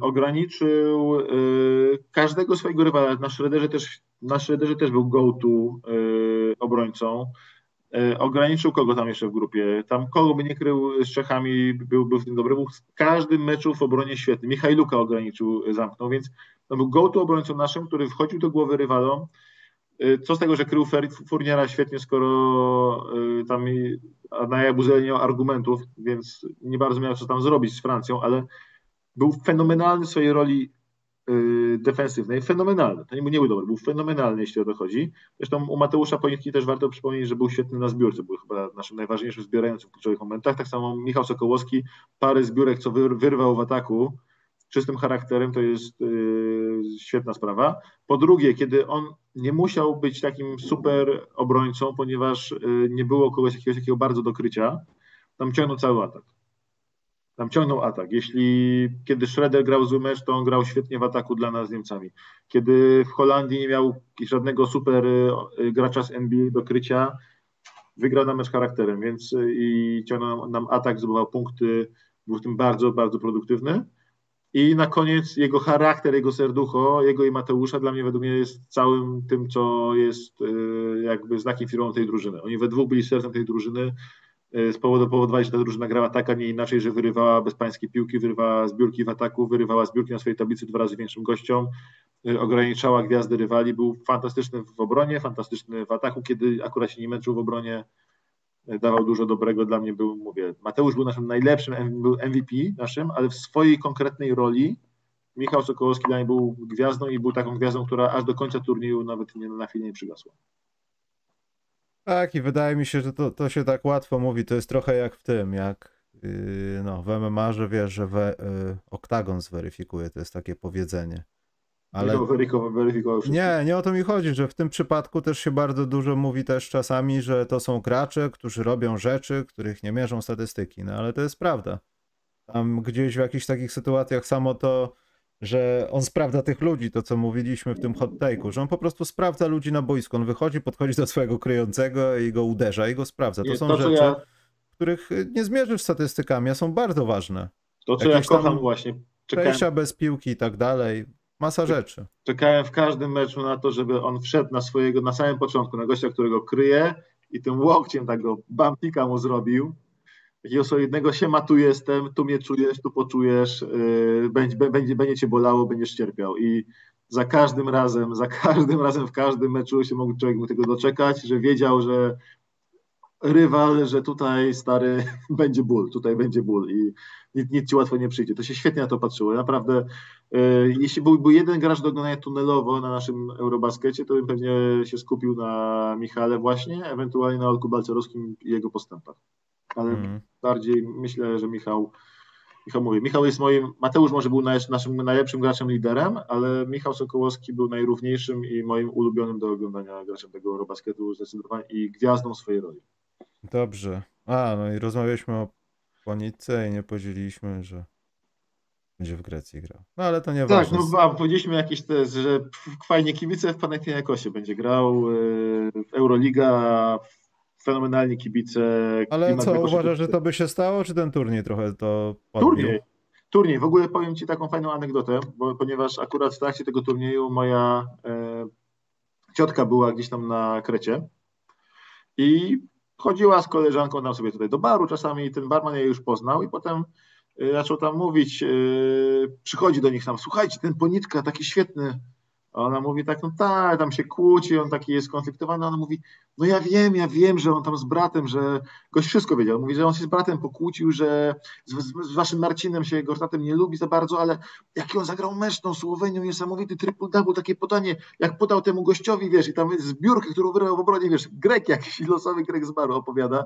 ograniczył y, każdego swojego rywala. Na Shredderze też, na Shredderze też był go-to y, obrońcą. Y, Ograniczył kogo tam jeszcze w grupie? Tam kogo by nie krył z Czechami, był, był w tym dobry. Był w każdym meczu w obronie świetny. Michał Luka ograniczył, y, zamknął, więc to był go-to obrońcą naszym, który wchodził do głowy rywalom. Y, Co z tego, że krył Furniera świetnie, skoro y, tam i- a Naja Buzel nie argumentów, więc nie bardzo miał co tam zrobić z Francją, ale był fenomenalny w swojej roli y, defensywnej. Fenomenalny. To nie, był- dobry, był fenomenalny, jeśli o to chodzi. Zresztą u Mateusza Poniewki też warto przypomnieć, że był świetny na zbiórce. Był chyba naszym najważniejszym zbierającym w kluczowych momentach. Tak samo Michał Sokołowski, parę zbiórek, co wyr- wyrwał w ataku, czystym charakterem, to jest y, świetna sprawa. Po drugie, kiedy on nie musiał być takim super obrońcą, ponieważ y, nie było kogoś jakiegoś takiego bardzo do krycia, tam ciągnął cały atak. Tam ciągnął atak. Jeśli kiedy Schroeder grał zły mecz, to on grał świetnie w ataku dla nas z Niemcami. Kiedy w Holandii nie miał żadnego super y, y, gracza z NBA do krycia, wygrał na mecz charakterem, więc y, i ciągnął nam, atak, zdobywał punkty, był w tym bardzo, bardzo produktywny. I na koniec jego charakter, jego serducho, jego i Mateusza dla mnie według mnie jest całym tym, co jest jakby znakiem firmowym tej drużyny. Oni we dwóch byli sercem tej drużyny. Y, Spowodo- Powodowali, że ta drużyna grała tak, a nie inaczej, że wyrywała bezpańskie piłki, wyrywała zbiórki w ataku, wyrywała zbiórki na swojej tablicy dwa razy większym gościom, y, ograniczała gwiazdy rywali. Był fantastyczny w obronie, fantastyczny w ataku, kiedy akurat się nie męczył w obronie dawał dużo dobrego dla mnie był, mówię, Mateusz był naszym najlepszym, był MVP naszym, ale w swojej konkretnej roli Michał Sokołowski dla mnie był gwiazdą i był taką gwiazdą, która aż do końca turnieju nawet nie, na chwilę nie przygasła. Tak, i wydaje mi się, że to, to się tak łatwo mówi. To jest trochę jak w tym, jak yy, no, w MMA, że wiesz, że we, yy, oktagon zweryfikuje. To jest takie powiedzenie. Ale nie, nie o to mi chodzi, że w tym przypadku też się bardzo dużo mówi też czasami, że to są gracze, którzy robią rzeczy, których nie mierzą statystyki, no ale to jest prawda. Tam gdzieś w jakichś takich sytuacjach samo to, że on sprawdza tych ludzi, to co mówiliśmy w tym hot take'u, że on po prostu sprawdza ludzi na boisku, on wychodzi, podchodzi do swojego kryjącego i go uderza i go sprawdza. To są to, rzeczy, ja, których nie zmierzysz statystykami, a są bardzo ważne. to, co ja jakieś tam kocham właśnie, czekałem, Przejścia bez piłki i tak dalej, masa rzeczy. czekałem w każdym meczu na to, żeby on wszedł na swojego, na samym początku, na gościa, którego kryje i tym łokciem tak go bumpika mu zrobił. Takiego solidnego siema, tu jestem, tu mnie czujesz, tu poczujesz, yy, będzie, będzie, będzie cię bolało, będziesz cierpiał. I za każdym razem, za każdym razem w każdym meczu się mógł człowiek tego doczekać, że wiedział, że rywal, że tutaj stary będzie ból, tutaj będzie ból i nic, nic ci łatwo nie przyjdzie. To się świetnie na to patrzyło. Naprawdę, e, jeśli byłby jeden gracz do oglądania tunelowo na naszym Eurobaskecie, to bym pewnie się skupił na Michale właśnie, ewentualnie na Olku Balcerowskim i jego postępach. Ale Mhm. bardziej myślę, że Michał, Michał mówi, Michał jest moim, Mateusz może był naszym najlepszym graczem liderem, ale Michał Sokołowski był najrówniejszym i moim ulubionym do oglądania graczem tego Eurobasketu zdecydowanie i gwiazdą swojej roli. Dobrze. A, no i rozmawialiśmy o Ponice i nie podzieliliśmy, że będzie w Grecji grał. No ale to nie Tak, ważne. no a powiedzieliśmy jakieś te, że fajnie kibice w Panathinaikosie będzie grał, yy, Euroliga, fenomenalni kibice. Ale co, uważasz, że to by się stało, czy ten turniej trochę to podbił? Turniej. Turniej. W ogóle powiem Ci taką fajną anegdotę, bo, ponieważ akurat w trakcie tego turnieju moja e, ciotka była gdzieś tam na Krecie i chodziła z koleżanką tam sobie tutaj do baru czasami i ten barman jej już poznał i potem e, zaczął tam mówić, e, przychodzi do nich tam, słuchajcie, ten Ponitka taki świetny. Ona mówi tak, no tak, tam się kłóci, on taki jest skonfliktowany. Ona mówi, no ja wiem, ja wiem, że on tam z bratem, że gość wszystko wiedział. Mówi, że on się z bratem pokłócił, że z, z, z waszym Marcinem się Gortatem nie lubi za bardzo, ale jaki on zagrał mecz tą Słowenią, niesamowity triple-double, takie podanie, jak podał temu gościowi, wiesz, i tam jest zbiórkę, którą wyrwał w obronie, wiesz, Grek jakiś, losowy Grek z baru opowiada.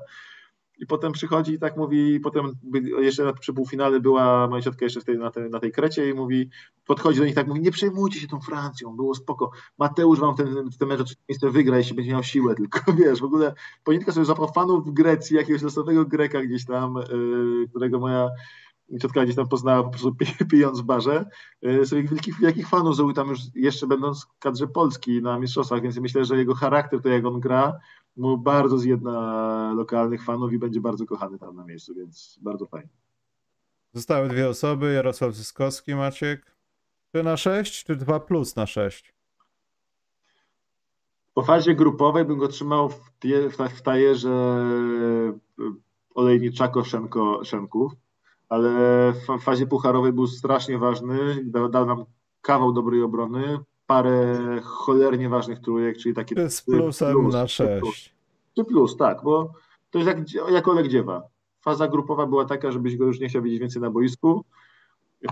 I potem przychodzi i tak mówi, i potem jeszcze przy półfinale była moja ciotka jeszcze w tej, na, tej, na tej krecie i mówi, podchodzi do nich tak, mówi, nie przejmujcie się tą Francją, było spoko. Mateusz wam ten, ten mecz o trzecie miejsce wygra, jeśli będzie miał siłę, tylko wiesz, w ogóle Ponitka sobie złapał fanów w Grecji, jakiegoś losowego Greka gdzieś tam, yy, którego moja ciotka gdzieś tam poznała po prostu pi- pijąc w barze. Yy, sobie wielkich, wielkich fanów zrobił tam już jeszcze będąc w kadrze Polski na mistrzostwach, więc myślę, że jego charakter, to jak on gra, mu bardzo zjedna lokalnych fanów i będzie bardzo kochany tam na miejscu, więc bardzo fajnie. Zostały dwie osoby, Jarosław Zyskowski, Maciek. 3 na 6, czy 2 plus na 6? Po fazie grupowej bym go trzymał w, tie, w, ta- w tajerze Olejniczako Szenko, Szenków, ale w fa- fazie pucharowej był strasznie ważny, dał, dał nam kawał dobrej obrony, parę cholernie ważnych trójek, czyli takie z plusem plus, na trzy plus. 6? Czy plus, tak, bo to jest jak, jak Olek Dziewa. Faza grupowa była taka, żebyś go już nie chciał widzieć więcej na boisku.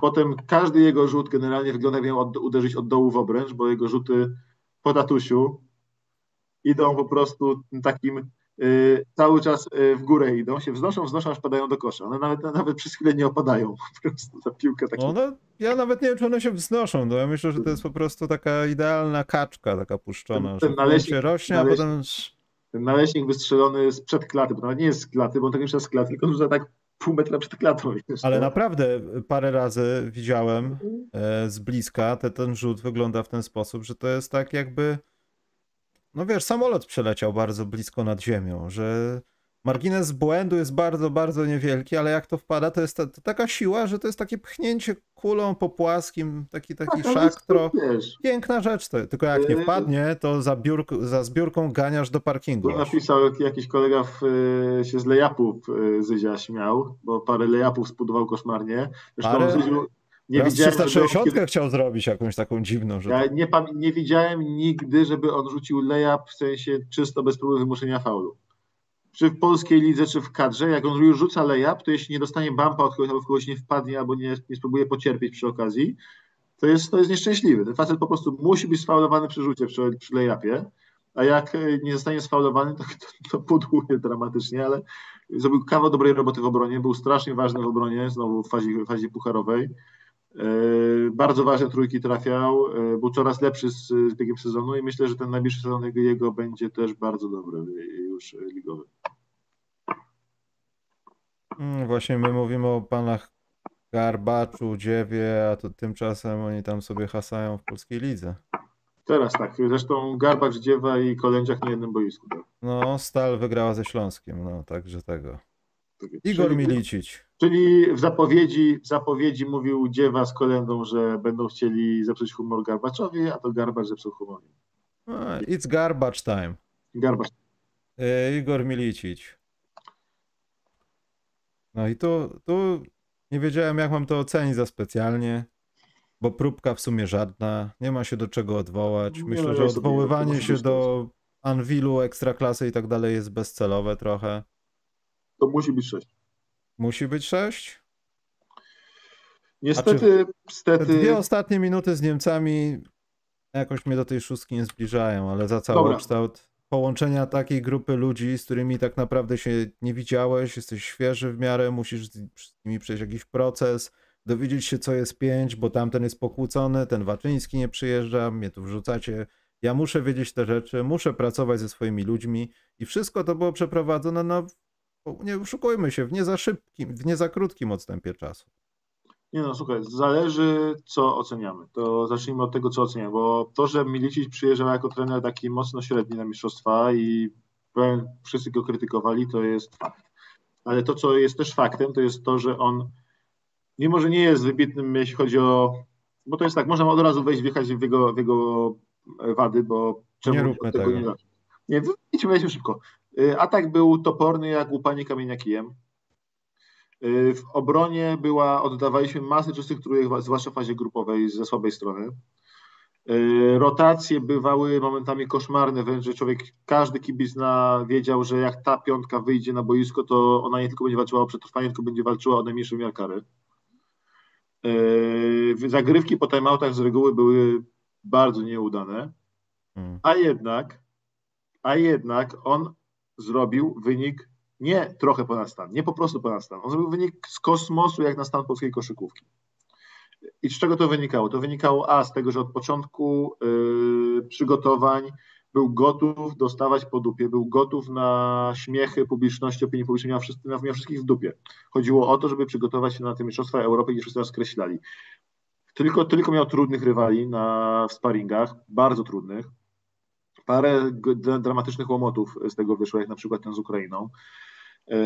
Potem każdy jego rzut generalnie wygląda, miał od, uderzyć od dołu w obręcz, bo jego rzuty po tatusiu idą po prostu takim cały czas y, w górę idą, się wznoszą, wznoszą, aż padają do kosza. One nawet, nawet przez chwilę nie opadają. Po prostu ta piłka taka. No, no, ja nawet nie wiem, czy one się wznoszą. No, ja myślę, że to jest po prostu taka idealna kaczka, taka puszczona, Ten- że ten naleśnik- rośnie, a naleśnik- potem... Ten naleśnik wystrzelony sprzed klaty, bo nawet nie jest z klaty, bo on tak już jest z klaty, tylko rzuca tak pół metra przed klatą. Wiesz, Ale no. naprawdę parę razy widziałem e, z bliska, te, ten rzut wygląda w ten sposób, że to jest tak jakby, no wiesz, samolot przeleciał bardzo blisko nad ziemią, że margines błędu jest bardzo, bardzo niewielki, ale jak to wpada, to jest ta, to taka siła, że to jest takie pchnięcie kulą po płaskim, taki, taki Tak, ale szaktro. Piękna rzecz to, tylko jak nie Yy. wpadnie, to za, biurk, za zbiórką ganiasz do parkingu. Tu aż. napisał jak- jakiś kolega w, y, się z lejapów Zyzia śmiał, bo parę lejapów zbudował koszmarnie. Zresztą Parę? Zyziu nie Raz widziałem, żeby on 360 kiedy, chciał zrobić jakąś taką dziwną, że ja nie, nie widziałem nigdy, żeby on rzucił lejap w sensie czysto bez próby wymuszenia faulu. Czy w polskiej lidze, czy w kadrze, jak on już rzuca lejap, to jeśli nie dostanie bumpa od kogoś, albo w kogoś nie wpadnie, albo nie, nie spróbuje pocierpieć przy okazji, to jest, to jest nieszczęśliwy. Ten facet po prostu musi być sfaulowany przy rzucie, przy, przy lejapie, a jak e, nie zostanie sfaulowany, to, to, to pudłuje dramatycznie, ale zrobił kawał dobrej roboty w obronie, był strasznie ważny w obronie, znowu w fazie, w fazie pucharowej. Bardzo ważne trójki trafiał, był coraz lepszy z, z biegiem sezonu i myślę, że ten najbliższy sezon jego będzie też bardzo dobry już ligowy. Mm, właśnie my mówimy o panach Garbaczu, Dziewie, a to tymczasem oni tam sobie hasają w polskiej lidze. Teraz tak. Zresztą Garbacz, Dziewa i Kolędziach na jednym boisku. Tak? No, Stal wygrała ze Śląskiem, no także tego. Igor czyli, Milicic. Czyli w zapowiedzi, w zapowiedzi mówił Dziewa z Kolędą, że będą chcieli zepsuć humor Garbaczowi, a to Garbacz zepsuł humor. No, it's garbage time. Garbacz. E, Igor Milicic. No i tu, tu nie wiedziałem, jak mam to ocenić za specjalnie, bo próbka w sumie żadna, nie ma się do czego odwołać. Myślę, no, że odwoływanie się do Anwilu, Ekstraklasy i tak dalej jest bezcelowe trochę. To musi być 6. Musi być 6? Niestety, stety... Dwie ostatnie minuty z Niemcami jakoś mnie do tej szóstki nie zbliżają, ale za cały kształt połączenia takiej grupy ludzi, z którymi tak naprawdę się nie widziałeś, jesteś świeży w miarę, musisz z nimi przejść jakiś proces, dowiedzieć się, co jest pięć, bo tamten jest pokłócony, ten Waczyński nie przyjeżdża, mnie tu wrzucacie. Ja muszę wiedzieć te rzeczy, muszę pracować ze swoimi ludźmi i wszystko to było przeprowadzone, no nie oszukujmy się, w nie za szybkim, w nie za krótkim odstępie czasu. Nie no, słuchaj, zależy co oceniamy. To zacznijmy od tego, co oceniamy, bo to, że Milicic przyjeżdżał jako trener taki mocno średni na mistrzostwa i wszyscy go krytykowali, to jest fakt. Ale to, co jest też faktem, to jest to, że on, mimo że nie jest wybitnym, jeśli chodzi o. Bo to jest tak, można od razu wejść, wjechać w jego, w jego wady, bo czemu nie róbmy tego, tego. nie Nie, idźmy szybko. Y, atak był toporny jak łupanie kamienia kijem. Y, w obronie była, oddawaliśmy masę czystych trójek, zwłaszcza w fazie grupowej ze słabej strony. Y, rotacje bywały momentami koszmarne, wręcz że człowiek, każdy kibic na, wiedział, że jak ta piątka wyjdzie na boisko, to ona nie tylko będzie walczyła o przetrwanie, tylko będzie walczyła o najmniejszy wymiar kary. Zagrywki po timeoutach z reguły były bardzo nieudane, hmm. a jednak, a jednak on zrobił wynik nie trochę ponad stan, nie po prostu ponad stan. On zrobił wynik z kosmosu, jak na stan polskiej koszykówki. I z czego to wynikało? To wynikało A, z tego, że od początku yy, przygotowań był gotów dostawać po dupie, był gotów na śmiechy publiczności, opinii publicznej, miał, wszyscy, miał wszystkich w dupie. Chodziło o to, żeby przygotować się na te Mistrzostwa Europy, gdzie wszyscy nas skreślali. Tylko, tylko miał trudnych rywali na, w sparingach, bardzo trudnych. Parę dramatycznych łomotów z tego wyszło, jak na przykład ten z Ukrainą. E,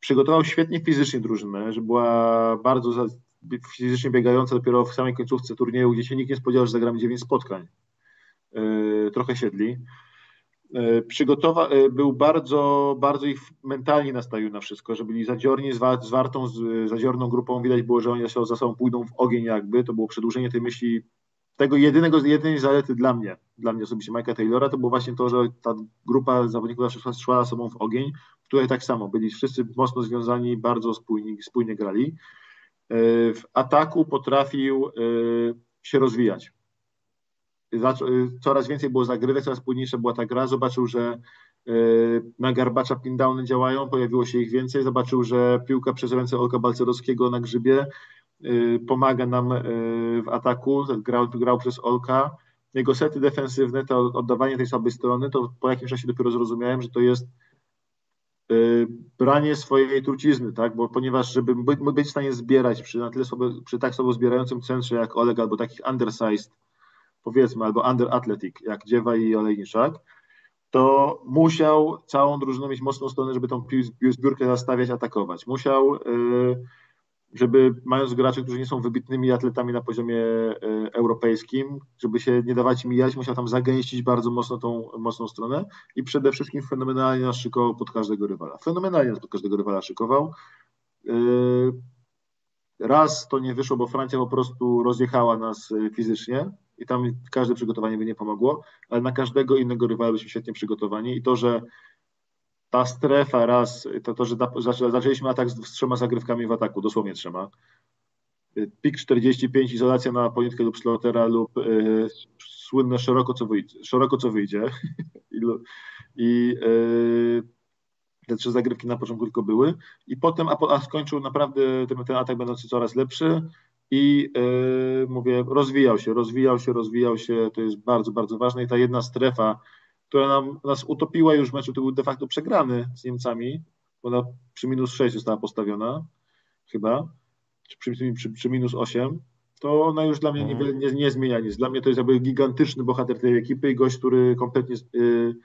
przygotował świetnie fizycznie drużynę, że była bardzo fizycznie biegająca dopiero w samej końcówce turnieju, gdzie się nikt nie spodziewał, że zagramy 9 spotkań. E, trochę siedli. E, przygotowa był bardzo, bardzo ich mentalnie nastawił na wszystko, że byli zadziorni, zwartą, zadziorną grupą. Widać było, że oni za sobą pójdą w ogień jakby. To było przedłużenie tej myśli tego jedynego, jedynej zalety dla mnie, dla mnie osobiście Mike'a Taylora, to było właśnie to, że ta grupa zawodników szła, szła sobą w ogień, w której tak samo byli wszyscy mocno związani, bardzo spójni, spójnie grali. E, w ataku potrafił e, się rozwijać. E, coraz więcej było zagrywek, coraz spójniejsza była ta gra. Zobaczył, że na Garbacza pindowny działają, pojawiło się ich więcej. Zobaczył, że piłka przez ręce Olka Balcerowskiego na grzybie pomaga nam y, w ataku, grał, grał przez Olka. Jego sety defensywne, to oddawanie tej słabej strony, to po jakimś czasie dopiero zrozumiałem, że to jest y, branie swojej trucizny, tak? Bo ponieważ, żeby być w stanie zbierać przy, na tyle słabo, przy tak słabo zbierającym centrze jak Oleg, albo takich undersized, powiedzmy, albo under athletic, jak Dziewa i Olejniczak, to musiał całą drużyną mieć mocną stronę, żeby tą zbiórkę zastawiać, atakować. Musiał żeby mając graczy, którzy nie są wybitnymi atletami na poziomie e, europejskim, żeby się nie dawać mijać, musiał tam zagęścić bardzo mocno tą mocną stronę i przede wszystkim fenomenalnie nas szykował pod każdego rywala. Fenomenalnie nas pod każdego rywala szykował. E, raz to nie wyszło, bo Francja po prostu rozjechała nas e, fizycznie i tam każde przygotowanie by nie pomogło, ale na każdego innego rywala byliśmy świetnie przygotowani i to, że ta strefa raz, to, to że zaczęliśmy atak z trzema zagrywkami w ataku, dosłownie trzema. Pik 45, izolacja na poniutkę lub slotera lub y, słynne szeroko co wyjdzie. Szeroko, co wyjdzie. I, i y, te trzy zagrywki na początku tylko były. I potem, a, a skończył naprawdę ten, ten atak będący coraz lepszy. i mówię, rozwijał się, rozwijał się, rozwijał się, to jest bardzo, bardzo ważne i ta jedna strefa, która nam, nas utopiła już w meczu, to był de facto przegrany z Niemcami, bo ona przy minus 6 została postawiona, chyba, czy przy, przy, przy minus 8, to ona już dla mnie nie, Mhm. nie, nie zmienia nic. Dla mnie to jest jakby gigantyczny bohater tej ekipy i gość, który kompletnie. Yy,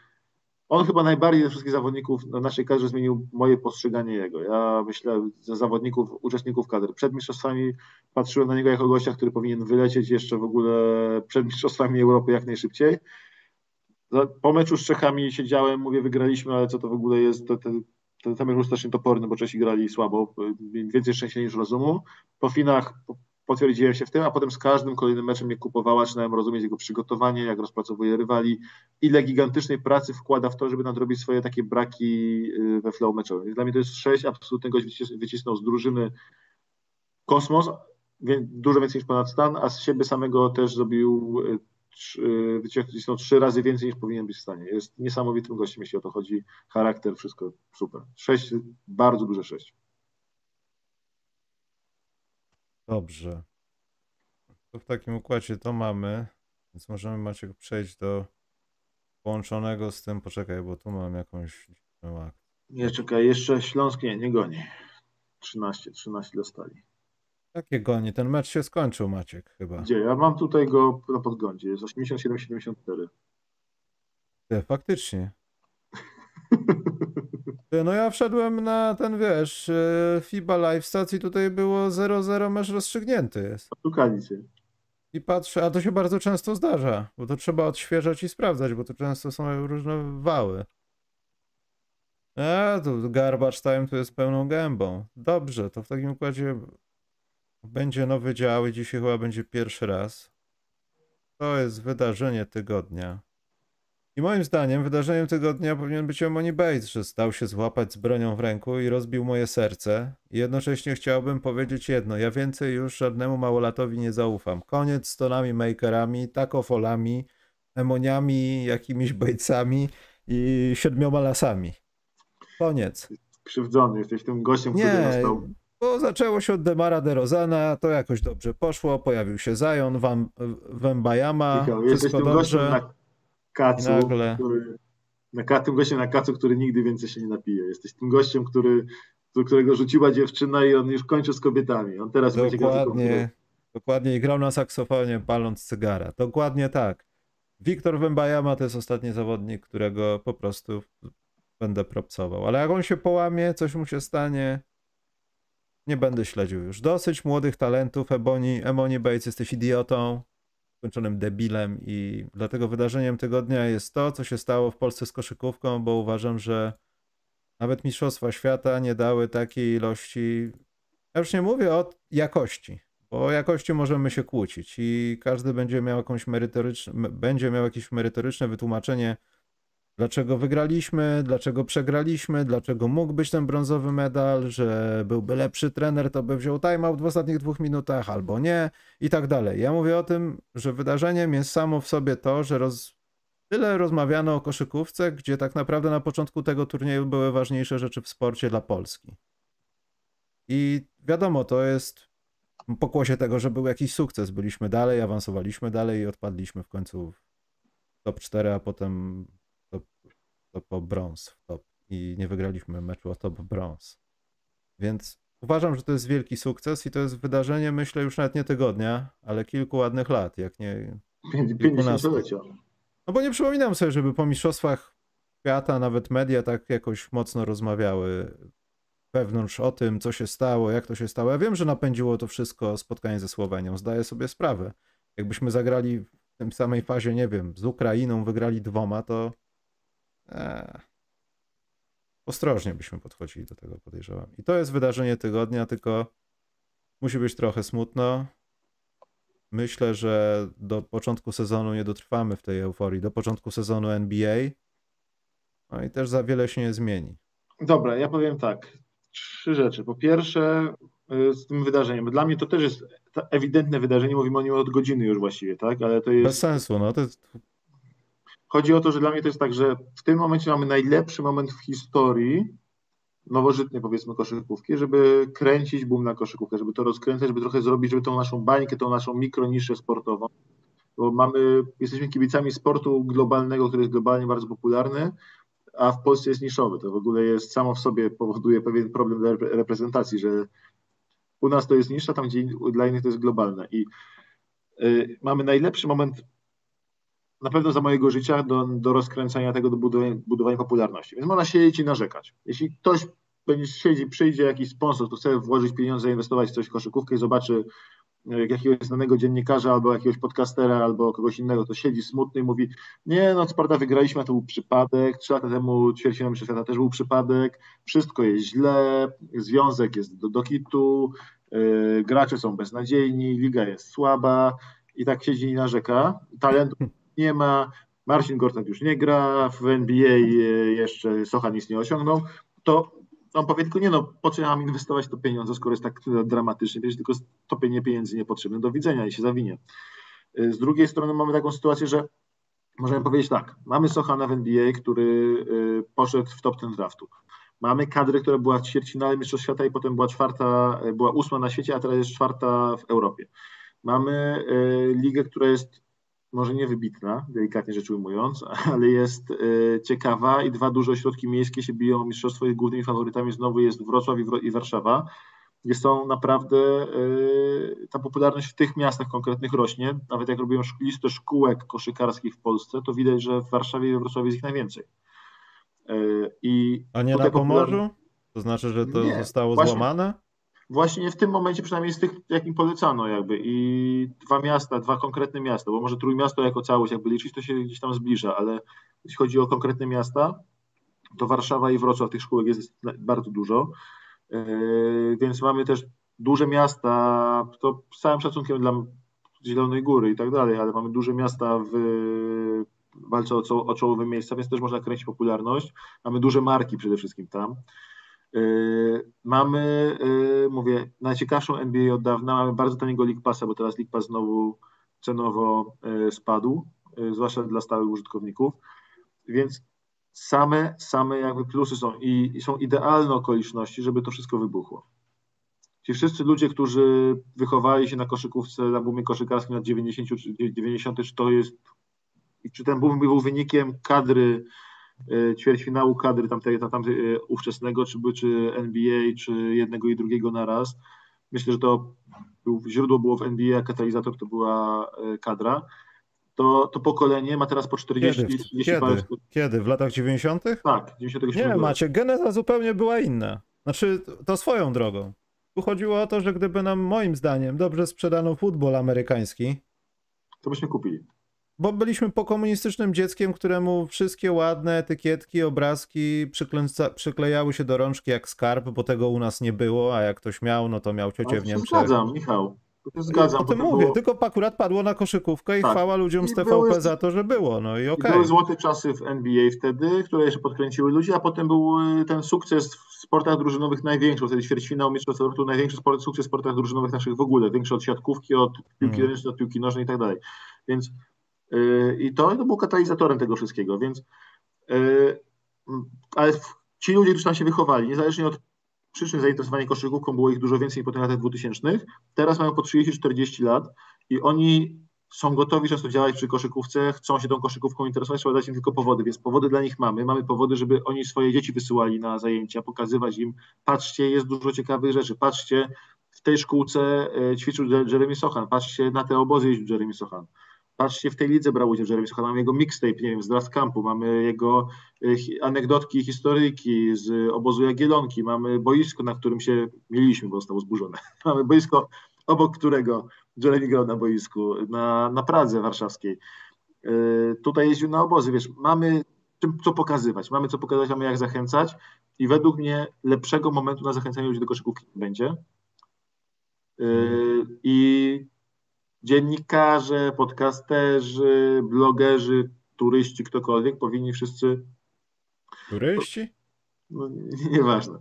on chyba najbardziej ze wszystkich zawodników na naszej kadrze zmienił moje postrzeganie jego. Ja myślę, ze zawodników, uczestników kadr. Przed mistrzostwami patrzyłem na niego jako gościa, który powinien wylecieć jeszcze w ogóle przed mistrzostwami Europy jak najszybciej. Za- Po meczu z Czechami siedziałem, mówię, wygraliśmy, ale co to w ogóle jest? To, to, to, ten mecz był strasznie toporny, bo Czesi grali słabo, y, więcej szczęścia niż rozumu. Po finach po- potwierdziłem się w tym, a potem z każdym kolejnym meczem mnie kupowała, zaczynałem rozumieć jego przygotowanie, jak rozpracowuje rywali, ile gigantycznej pracy wkłada w to, żeby nadrobić swoje takie braki y, we flow meczowym. Dla mnie to jest sześć, absolutny gość wycis- wycisnął z drużyny kosmos, dużo więcej niż ponad stan, a z siebie samego też zrobił y, wycisnął trzy razy więcej niż powinien być w stanie. Jest niesamowitym gościem, jeśli o to chodzi. Charakter, wszystko super. Sześć, bardzo duże sześć. Dobrze. To w takim układzie to mamy, więc możemy Maciek przejść do połączonego z tym, poczekaj, bo tu mam jakąś. Nie, czekaj, jeszcze Śląsk nie, nie goni. 13, 13 dostali. Jakie goni? Ten mecz się skończył, Maciek, chyba. Gdzie? Ja mam tutaj go na podglądzie. Jest 87-74. Ty, faktycznie. Ty, no ja wszedłem na ten, wiesz, e, FIBA Live stacji, tutaj było 0-0 mecz rozstrzygnięty jest. Szukali cię. I patrzę, a to się bardzo często zdarza, bo to trzeba odświeżać i sprawdzać, bo to często są różne wały. A, tu garbage time to jest pełną gębą. Dobrze, to w takim układzie będzie nowy dział i dzisiaj chyba będzie pierwszy raz. To jest wydarzenie tygodnia. I moim zdaniem wydarzeniem tygodnia powinien być Emoni Bates, że stał się złapać z bronią w ręku i rozbił moje serce. I jednocześnie chciałbym powiedzieć jedno, ja więcej już żadnemu małolatowi nie zaufam. Koniec z tonami makerami, takofolami, emoniami, jakimiś Batesami i siedmioma lasami. Koniec. Krzywdzony. Jesteś tym gościem, który Nie, został bo zaczęło się od Demara DeRozana, to jakoś dobrze poszło, pojawił się Zion, Wam, jesteś wszystko dobrze. na kacu, nagle- który, na, ka- tym gościem na kacu, który nigdy więcej się nie napije. Jesteś tym gościem, który, którego rzuciła dziewczyna i on już kończy z kobietami. On teraz będzie grał tylko dokładnie i grał na saksofonie paląc cygara. Dokładnie tak. Wiktor Wembajama to jest ostatni zawodnik, którego po prostu będę propsował. Ale jak on się połamie, coś mu się stanie, nie będę śledził już. Dosyć młodych talentów, Eboni, Emoni Bates, jesteś idiotą, skończonym debilem i dlatego wydarzeniem tygodnia jest to, co się stało w Polsce z koszykówką, bo uważam, że nawet Mistrzostwa Świata nie dały takiej ilości ja już nie mówię o jakości, bo o jakości możemy się kłócić i każdy będzie miał jakąś merytoryczne, będzie miał jakieś merytoryczne wytłumaczenie, dlaczego wygraliśmy, dlaczego przegraliśmy, dlaczego mógł być ten brązowy medal, że byłby lepszy trener, to by wziął timeout w ostatnich dwóch minutach, albo nie i tak dalej. Ja mówię o tym, że wydarzeniem jest samo w sobie to, że roz... tyle rozmawiano o koszykówce, gdzie tak naprawdę na początku tego turnieju były ważniejsze rzeczy w sporcie dla Polski. I wiadomo, to jest pokłosie tego, że był jakiś sukces. Byliśmy dalej, awansowaliśmy dalej i odpadliśmy w końcu w top 4, a potem top, top o brąz w top. I nie wygraliśmy meczu o top brąz. Więc uważam, że to jest wielki sukces i to jest wydarzenie, myślę, już nawet nie tygodnia, ale kilku ładnych lat, jak nie... Pięć- Kilkunastu. 50-lecia. No bo nie przypominam sobie, żeby po mistrzostwach świata nawet media tak jakoś mocno rozmawiały wewnątrz o tym, co się stało, jak to się stało. Ja wiem, że napędziło to wszystko spotkanie ze Słowenią, zdaję sobie sprawę. Jakbyśmy zagrali w tym samej fazie, nie wiem, z Ukrainą, wygrali dwoma, to e, ostrożnie byśmy podchodzili do tego, podejrzewam. I to jest wydarzenie tygodnia, tylko musi być trochę smutno. Myślę, że do początku sezonu nie dotrwamy w tej euforii, do początku sezonu NBA. No i też za wiele się nie zmieni. Dobra, ja powiem tak. Trzy rzeczy. Po pierwsze, y, z tym wydarzeniem. Dla mnie to też jest ewidentne wydarzenie, mówimy o nim od godziny już właściwie, tak? Ale to Bez jest. sensu, no to jest Chodzi o to, że dla mnie to jest tak, że w tym momencie mamy najlepszy moment w historii nowożytnej powiedzmy koszykówki, żeby kręcić boom na koszykówkę, żeby to rozkręcać, żeby trochę zrobić, żeby tą naszą bańkę, tą naszą mikroniszę sportową, bo mamy, jesteśmy kibicami sportu globalnego, który jest globalnie bardzo popularny, a w Polsce jest niszowy. To w ogóle jest samo w sobie powoduje pewien problem dla reprezentacji, że u nas to jest niższa, tam gdzie dla innych to jest globalne. I y, mamy najlepszy moment na pewno za mojego życia do, do rozkręcania tego, do budowania, budowania popularności. Więc można siedzieć i narzekać. Jeśli ktoś będzie siedzi, przyjdzie jakiś sponsor, to chce włożyć pieniądze, inwestować w coś w koszykówkę i zobaczy e, jakiegoś znanego dziennikarza albo jakiegoś podcastera albo kogoś innego, to siedzi smutny i mówi nie no, Sparta wygraliśmy, a to był przypadek, trzy lata temu ćwierćfinał mistrzostwa też był przypadek, wszystko jest źle, związek jest do, do kitu, yy, gracze są beznadziejni, liga jest słaba i tak siedzi i narzeka. Talentu nie ma, Marcin Gortat już nie gra, w NBA jeszcze Socha nic nie osiągnął, to on powie tylko, nie no, po co ja mam inwestować to pieniądze, skoro jest tak dramatycznie, przecież tylko stopienie pieniędzy niepotrzebne, do widzenia i się zawinie. Z drugiej strony mamy taką sytuację, że możemy powiedzieć tak, mamy Sochana w NBA, który y, poszedł w top ten draftu. Mamy kadrę, która była w ćwierćfinale Mistrzostw Świata i potem była czwarta, była ósma na świecie, a teraz jest czwarta w Europie. Mamy ligę, która jest może nie wybitna, delikatnie rzecz ujmując, ale jest e, ciekawa i dwa duże ośrodki miejskie się biją o mistrzostwo i głównymi faworytami znowu jest Wrocław i, Warszawa. Jest są naprawdę, e, ta popularność w tych miastach konkretnych rośnie. Nawet jak robią listę szkółek koszykarskich w Polsce, to widać, że w Warszawie i we Wrocławiu jest ich najwięcej. E, I A nie na Pomorzu? To znaczy, że to nie, zostało właśnie, złamane? Właśnie w tym momencie, przynajmniej z tych, jakim polecano jakby i dwa miasta, dwa konkretne miasta, bo może Trójmiasto jako całość jakby liczyć, to się gdzieś tam zbliża, ale jeśli chodzi o konkretne miasta, to Warszawa i Wrocław tych szkółek jest bardzo dużo, yy, więc mamy też duże miasta, to z całym szacunkiem dla Zielonej Góry i tak dalej, ale mamy duże miasta w walce o, o czołowe miejsca, więc też można kręcić popularność. Mamy duże marki przede wszystkim tam. Yy, mamy, yy, mówię, najciekawszą NBA od dawna, mamy bardzo taniego League Passa, bo teraz League Pass znowu cenowo yy, spadł, zwłaszcza dla stałych użytkowników, więc same, same jakby plusy są i, i są idealne okoliczności, żeby to wszystko wybuchło. Ci wszyscy ludzie, którzy wychowali się na koszykówce, na boomie koszykarskim lat 90, 90 czy to jest, czy ten boom był wynikiem kadry ćwierćfinału kadry tamtej, tam, tam, e, ówczesnego, czy, czy NBA, czy jednego i drugiego naraz. Myślę, że to był, źródło było w NBA, a katalizator to była e, kadra. To, to pokolenie ma teraz po 40 Kiedy? 40 Kiedy? Parę... Kiedy? W latach 90? Tak, 97. Nie, macie, geneza zupełnie była inna. Znaczy, to swoją drogą. Tu chodziło o to, że gdyby nam, moim zdaniem, dobrze sprzedano futbol amerykański, to byśmy kupili. Bo byliśmy pokomunistycznym dzieckiem, któremu wszystkie ładne etykietki, obrazki przyklejały się do rączki jak skarb, bo tego u nas nie było, a jak ktoś miał, no to miał ciocię w Niemczech. Zgadzam, Michał. Zgadzam. O tym mówię, było... tylko akurat padło na koszykówkę i tak. chwała ludziom I z TVP były... za to, że było, no i okej. Okay. Były złote czasy w NBA wtedy, które jeszcze podkręciły ludzi, a potem był y, ten sukces w sportach drużynowych największy, wtedy ćwierćfinał Mistrzostw Europy, największy sukces w sportach drużynowych naszych w ogóle, większy od siatkówki, od piłki hmm. ręcznej, od piłki nożnej i tak dalej. Więc i to, to było katalizatorem tego wszystkiego, więc y, ale ci ludzie, którzy tam się wychowali, niezależnie od przyczyn zainteresowania koszykówką, było ich dużo więcej po tych latach 2000, teraz mają po 30-40 lat i oni są gotowi często działać przy koszykówce, chcą się tą koszykówką interesować, trzeba dać im tylko powody, więc powody dla nich mamy. Mamy powody, żeby oni swoje dzieci wysyłali na zajęcia, pokazywać im, patrzcie, jest dużo ciekawych rzeczy, patrzcie, w tej szkółce e, ćwiczył Jeremy Sochan, patrzcie, na te obozy jeździł Jeremy Sochan patrzcie, w tej lidze brał udział Jeremy Socha, mamy jego mixtape, nie wiem, z draft campu, mamy jego e, anegdotki, historyjki z obozu Jagielonki, mamy boisko, na którym się mieliśmy, bo zostało zburzone. mamy boisko, obok którego Jeremy grał na boisku, na, na Pradze warszawskiej. Yy, tutaj jeździł na obozy, wiesz, mamy czym, co pokazywać, mamy co pokazać, mamy jak zachęcać i według mnie lepszego momentu na zachęcanie ludzi do koszykówki nie będzie. Yy, I dziennikarze, podcasterzy, blogerzy, turyści, ktokolwiek powinni wszyscy. Turyści? No, nieważne.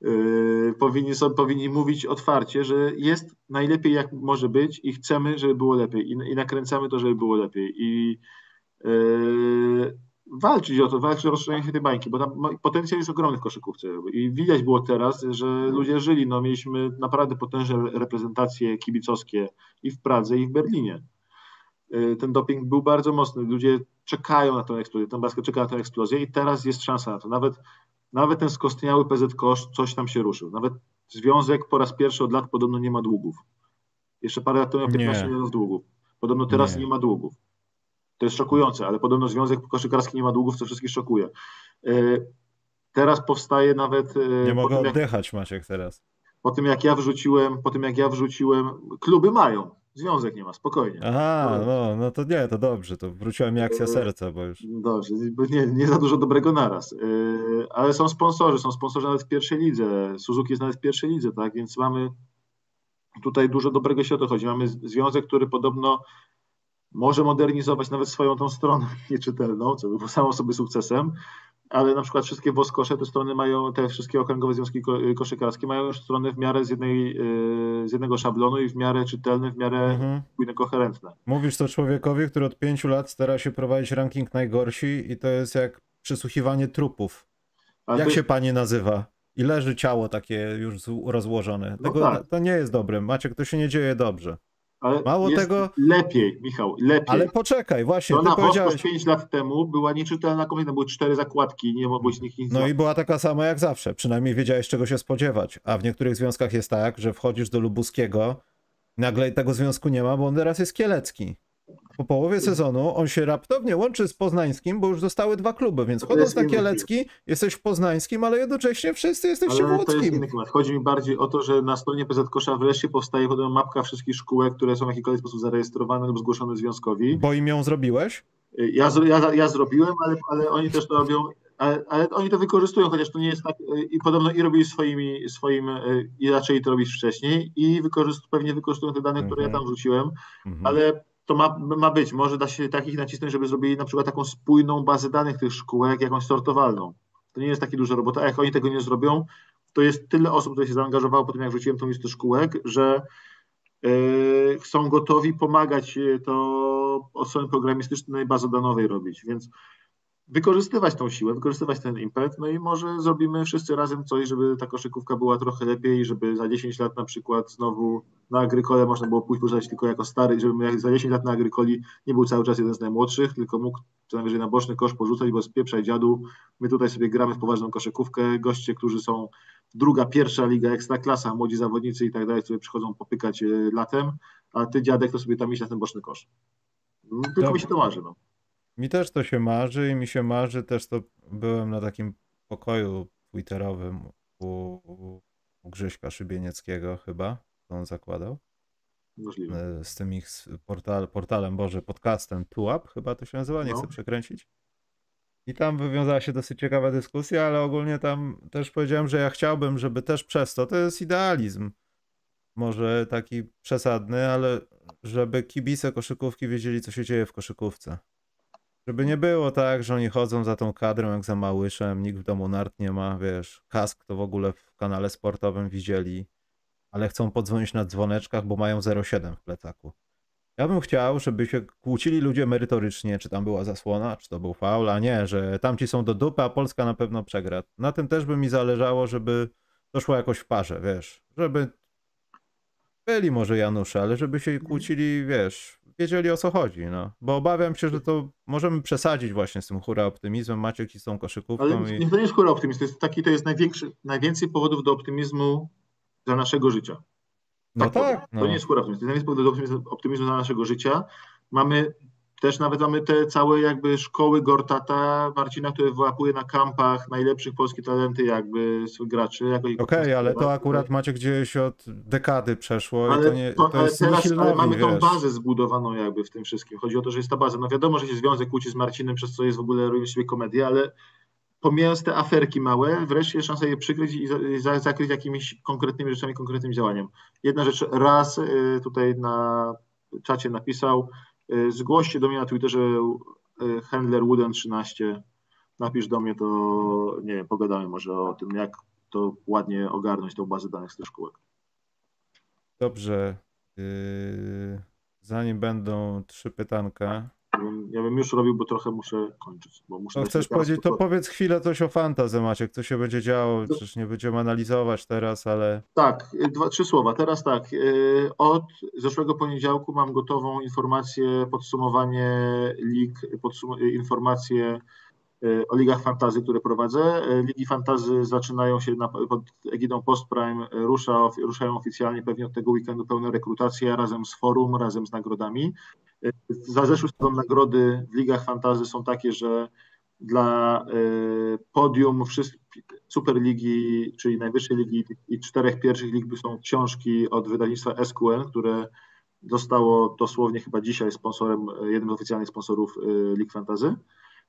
Yy, powinni, są, powinni mówić otwarcie, że jest najlepiej jak może być i chcemy, żeby było lepiej i, i nakręcamy to, żeby było lepiej. I yy, walczyć o to, walczyć o rozszerzenie się tej bańki, bo tam potencjał jest ogromny w koszykówce i widać było teraz, że ludzie żyli, no mieliśmy naprawdę potężne reprezentacje kibicowskie i w Pradze i w Berlinie. Y, ten doping był bardzo mocny, ludzie czekają na tę eksplozję, ten basket czeka na tę eksplozję i teraz jest szansa na to. Nawet, nawet ten skostniały PZ Kosz coś tam się ruszył. Nawet związek po raz pierwszy od lat podobno nie ma długów. Jeszcze parę lat temu miał 15 milionów długów. Podobno teraz nie. nie ma długów. To jest szokujące, ale podobno Związek Koszykarski nie ma długów, co wszystkich szokuje. E, teraz powstaje nawet. E, nie mogę oddychać, jak, Maciek, teraz. Po tym jak ja wrzuciłem, po tym jak ja wrzuciłem, kluby mają, związek nie ma, spokojnie. Aha, no, no to nie, to dobrze, to wróciła mi akcja e, serca, bo już. Dobrze, nie, nie za dużo dobrego naraz. Ale są sponsorzy, są sponsorzy nawet w pierwszej lidze. Suzuki jest nawet w pierwszej lidze, tak? Więc mamy tutaj dużo dobrego się o to chodzi. Mamy związek, który podobno może modernizować nawet swoją tą stronę nieczytelną, co by było samo sobie sukcesem, ale na przykład wszystkie woskosze, te strony mają, te wszystkie okręgowe związki koszykarskie mają już strony w miarę z, jednej, yy, z jednego szablonu i w miarę czytelne, w miarę mhm. koherentne. Mówisz to człowiekowi, który od pięciu lat stara się prowadzić ranking najgorsi i to jest jak przesłuchiwanie trupów. Ale jak to... się pani nazywa? I leży ciało takie już rozłożone. No Tego, tak. To nie jest dobre. Maciek, to się nie dzieje dobrze. Ale Mało tego. Lepiej, Michał, lepiej. Ale poczekaj, właśnie. To ty powiedziałeś... 5 lat temu była nieczytelna kobieta, były cztery zakładki, nie mogłeś nich nic. No i była taka sama jak zawsze. Przynajmniej wiedziałeś, czego się spodziewać. A w niektórych związkach jest tak, że wchodzisz do Lubuskiego, nagle tego związku nie ma, bo on teraz jest kielecki po połowie sezonu on się raptownie łączy z poznańskim, bo już zostały dwa kluby, więc chodząc na Kielecki jesteś w poznańskim, ale jednocześnie wszyscy jesteście ale w łódzkim. Chodzi mi bardziej o to, że na stronie PZ Kosza wreszcie powstaje podobno mapka wszystkich szkółek, które są w jakikolwiek sposób zarejestrowane lub zgłoszone związkowi. Bo im ją zrobiłeś? Ja, ja, ja zrobiłem, ale, ale oni też to robią ale, ale, oni to wykorzystują, chociaż to nie jest tak, i podobno i robili swoimi, swoim, i zaczęli to robić wcześniej i wykorzyst, pewnie wykorzystują te dane, które ja tam wrzuciłem, mhm. ale to ma, ma być. Może da się takich nacisnąć, żeby zrobili na przykład taką spójną bazę danych tych szkółek, jakąś sortowalną. To nie jest taka duża robota, a jak oni tego nie zrobią, to jest tyle osób, które się zaangażowało po tym, jak wrzuciłem tą listę szkółek, że yy, są gotowi pomagać to od strony programistycznej bazy danowej robić. Więc wykorzystywać tą siłę, wykorzystywać ten impet, no i może zrobimy wszyscy razem coś, żeby ta koszykówka była trochę lepiej, żeby za 10 lat na przykład znowu na Agrykole można było pójść pożywać tylko jako stary, żeby za 10 lat na Agrykoli nie był cały czas jeden z najmłodszych, tylko mógł co najwyżej na boczny kosz porzucać, bo spieprzaj dziadu, my tutaj sobie gramy w poważną koszykówkę, goście, którzy są druga, pierwsza liga, ekstraklasa, młodzi zawodnicy i tak dalej, sobie przychodzą popykać e, latem, a ty dziadek to sobie tam iść na ten boczny kosz. Tylko Dob mi się to marzy, no. Mi też to się marzy i mi się marzy też to byłem na takim pokoju twitterowym u, u Grzyśka Szybienieckiego chyba, to on zakładał. Możliwe. E, z tym ich portal, portalem, Boże, podcastem Tuap chyba to się nazywa, nie no. chcę przekręcić. I tam wywiązała się dosyć ciekawa dyskusja, ale ogólnie tam też powiedziałem, że ja chciałbym, żeby też przez to, to jest idealizm, może taki przesadny, ale żeby kibice koszykówki wiedzieli, co się dzieje w koszykówce. Żeby nie było tak, że oni chodzą za tą kadrą jak za małyszem, nikt w domu nart nie ma, wiesz, kask to w ogóle w kanale sportowym widzieli, ale chcą podzwonić na dzwoneczkach, bo mają 0,7 w plecaku. Ja bym chciał, żeby się kłócili ludzie merytorycznie, czy tam była zasłona, czy to był faul, a nie, że tamci są do dupy, a Polska na pewno przegra. Na tym też by mi zależało, żeby to szło jakoś w parze, wiesz, żeby byli może Janusze, ale żeby się kłócili, wiesz, wiedzieli o co chodzi, no. Bo obawiam się, że to możemy przesadzić właśnie z tym hura optymizmem, Maciek i tą koszykówką. Ale i... to nie jest hura optymizm, to jest taki, to jest największy, najwięcej powodów do optymizmu za naszego życia. No tak. tak no. To nie jest hura optymizm, to jest najwięcej powodów do optymizmu, optymizmu za naszego życia. Mamy też nawet mamy te całe jakby szkoły Gortata, Marcina, które wyłapuje na kampach najlepszych polskie talenty jakby graczy. Okej, okay, ale to akurat macie gdzieś od dekady przeszło ale, i to nie to, to teraz, ale mamy wiesz. tą bazę zbudowaną jakby w tym wszystkim. Chodzi o to, że jest ta baza. No wiadomo, że się związek kłóci z Marcinem, przez co jest w ogóle robić sobie komedię, ale pomijając te aferki małe, wreszcie jest szansa je przykryć i zakryć jakimiś konkretnymi rzeczami, konkretnym działaniem. Jedna rzecz, raz y, tutaj na czacie napisał, zgłoście do mnie na Twitterze e, handler Wooden 13. Napisz do mnie, to nie wiem, pogadamy może o tym, jak to ładnie ogarnąć tą bazę danych z tych szkółek. Dobrze. Yy, zanim będą trzy pytanka, Ja bym, już robił, bo trochę muszę kończyć. Bo muszę No chcesz powiedzieć, to powiedz chwilę coś o fantazy, Maciek, co się będzie działo, To- przecież nie będziemy analizować teraz, ale Tak, y, dwa, trzy słowa. Teraz tak. y, Od zeszłego poniedziałku mam gotową informację, podsumowanie lig, podsum- y, informacje o ligach fantazy, które prowadzę. Ligi fantazy zaczynają się na, pod egidą Postprime, rusza, ruszają oficjalnie pewnie od tego weekendu pełna rekrutacja razem z forum, razem z nagrodami. Y, Za zeszły sezon nagrody w ligach fantazy są takie, że dla y, podium wszystkich Superligi, czyli najwyższej ligi i czterech pierwszych lig są książki od wydawnictwa SQL, które zostało dosłownie chyba dzisiaj sponsorem, jednym z oficjalnych sponsorów y, Lig Fantazy,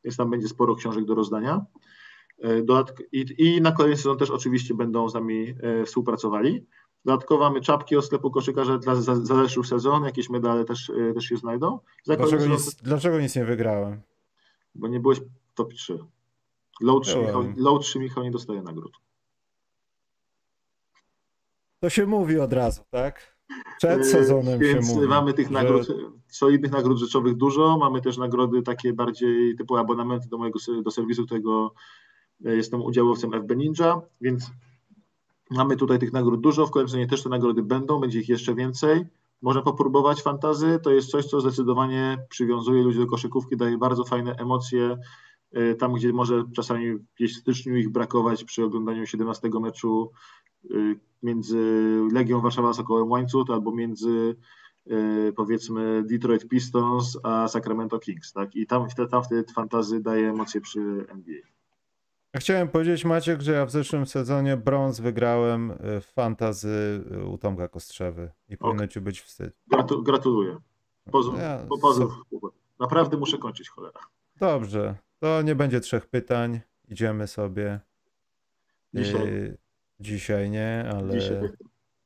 więc tam będzie sporo książek do rozdania. Y, Dodatk- i, I na kolejny sezon też oczywiście będą z nami y, współpracowali. Dodatkowo mamy czapki od sklepu koszykarza dla za, za zeszły sezon, jakieś medale też, y, też się znajdą. Dlaczego nic, dlaczego nic nie wygrałem? bo nie byłeś top 3. Low 3, Michał, low 3 Michał nie dostaje nagród. To się mówi od razu, tak? Przed E, sezonem Więc się mówi. mamy tych że- nagród, solidnych nagród rzeczowych dużo. Mamy też nagrody takie bardziej typu abonamenty do mojego do serwisu, którego e, jestem udziałowcem FB Ninja, więc mamy tutaj tych nagród dużo. W kolejnym sezonie też te nagrody będą, będzie ich jeszcze więcej. Można popróbować fantazy. To jest coś, co zdecydowanie przywiązuje ludzi do koszykówki, daje bardzo fajne emocje. e, Tam, gdzie może czasami gdzieś w styczniu ich brakować przy oglądaniu 17 meczu y, między Legią Warszawa a Sokołem Łańcut albo między y, powiedzmy Detroit Pistons a Sacramento Kings, tak? I tam, tam wtedy fantazy daje emocje przy NBA. Chciałem powiedzieć, Maciek, że ja w zeszłym sezonie brąz wygrałem y, w fantazy y, u Tomka Kostrzewy i powinno ci być wstyd. Gratu, gratuluję. Pozdrów, Ja- po, pozdrów. Naprawdę muszę kończyć, cholera. Dobrze, to nie będzie trzech pytań. Idziemy sobie. Dzisiaj. Y, dzisiaj nie, ale Dzisiaj.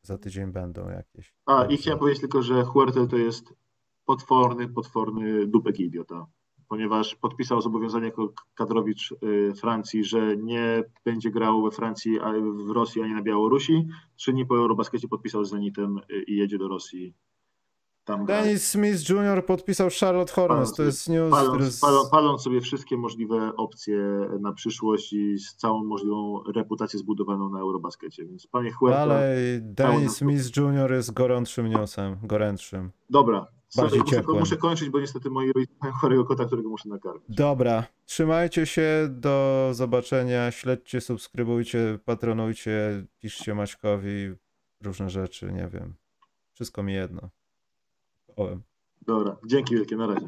za tydzień będą jakieś. A, i chciałem powiedzieć tylko, że Huertel to jest potworny, potworny dupek idiota, ponieważ podpisał zobowiązanie jako kadrowicz y, Francji, że nie będzie grał we Francji, w Rosji ani na Białorusi. Trzy dni po Eurobaskecie podpisał z Zenitem y, i jedzie do Rosji. Tam. Dennis Smith Jr. podpisał Charlotte Hornets. To jest news, paląc, z... paląc, paląc sobie wszystkie możliwe opcje na przyszłość i z całą możliwą reputację zbudowaną na Eurobaskecie. Więc panie Huerta, Ale Dennis. Smith Jr. jest gorączym newsem, gorętszym. dobra, sorry, muszę, muszę kończyć, bo niestety moi rodzice mają chorego kota, którego muszę nakarmić. Dobra, trzymajcie się, do zobaczenia, śledźcie, subskrybujcie, patronujcie, piszcie Maćkowi różne rzeczy, nie wiem. Wszystko mi jedno. Dobra, dzięki wielkie, na razie.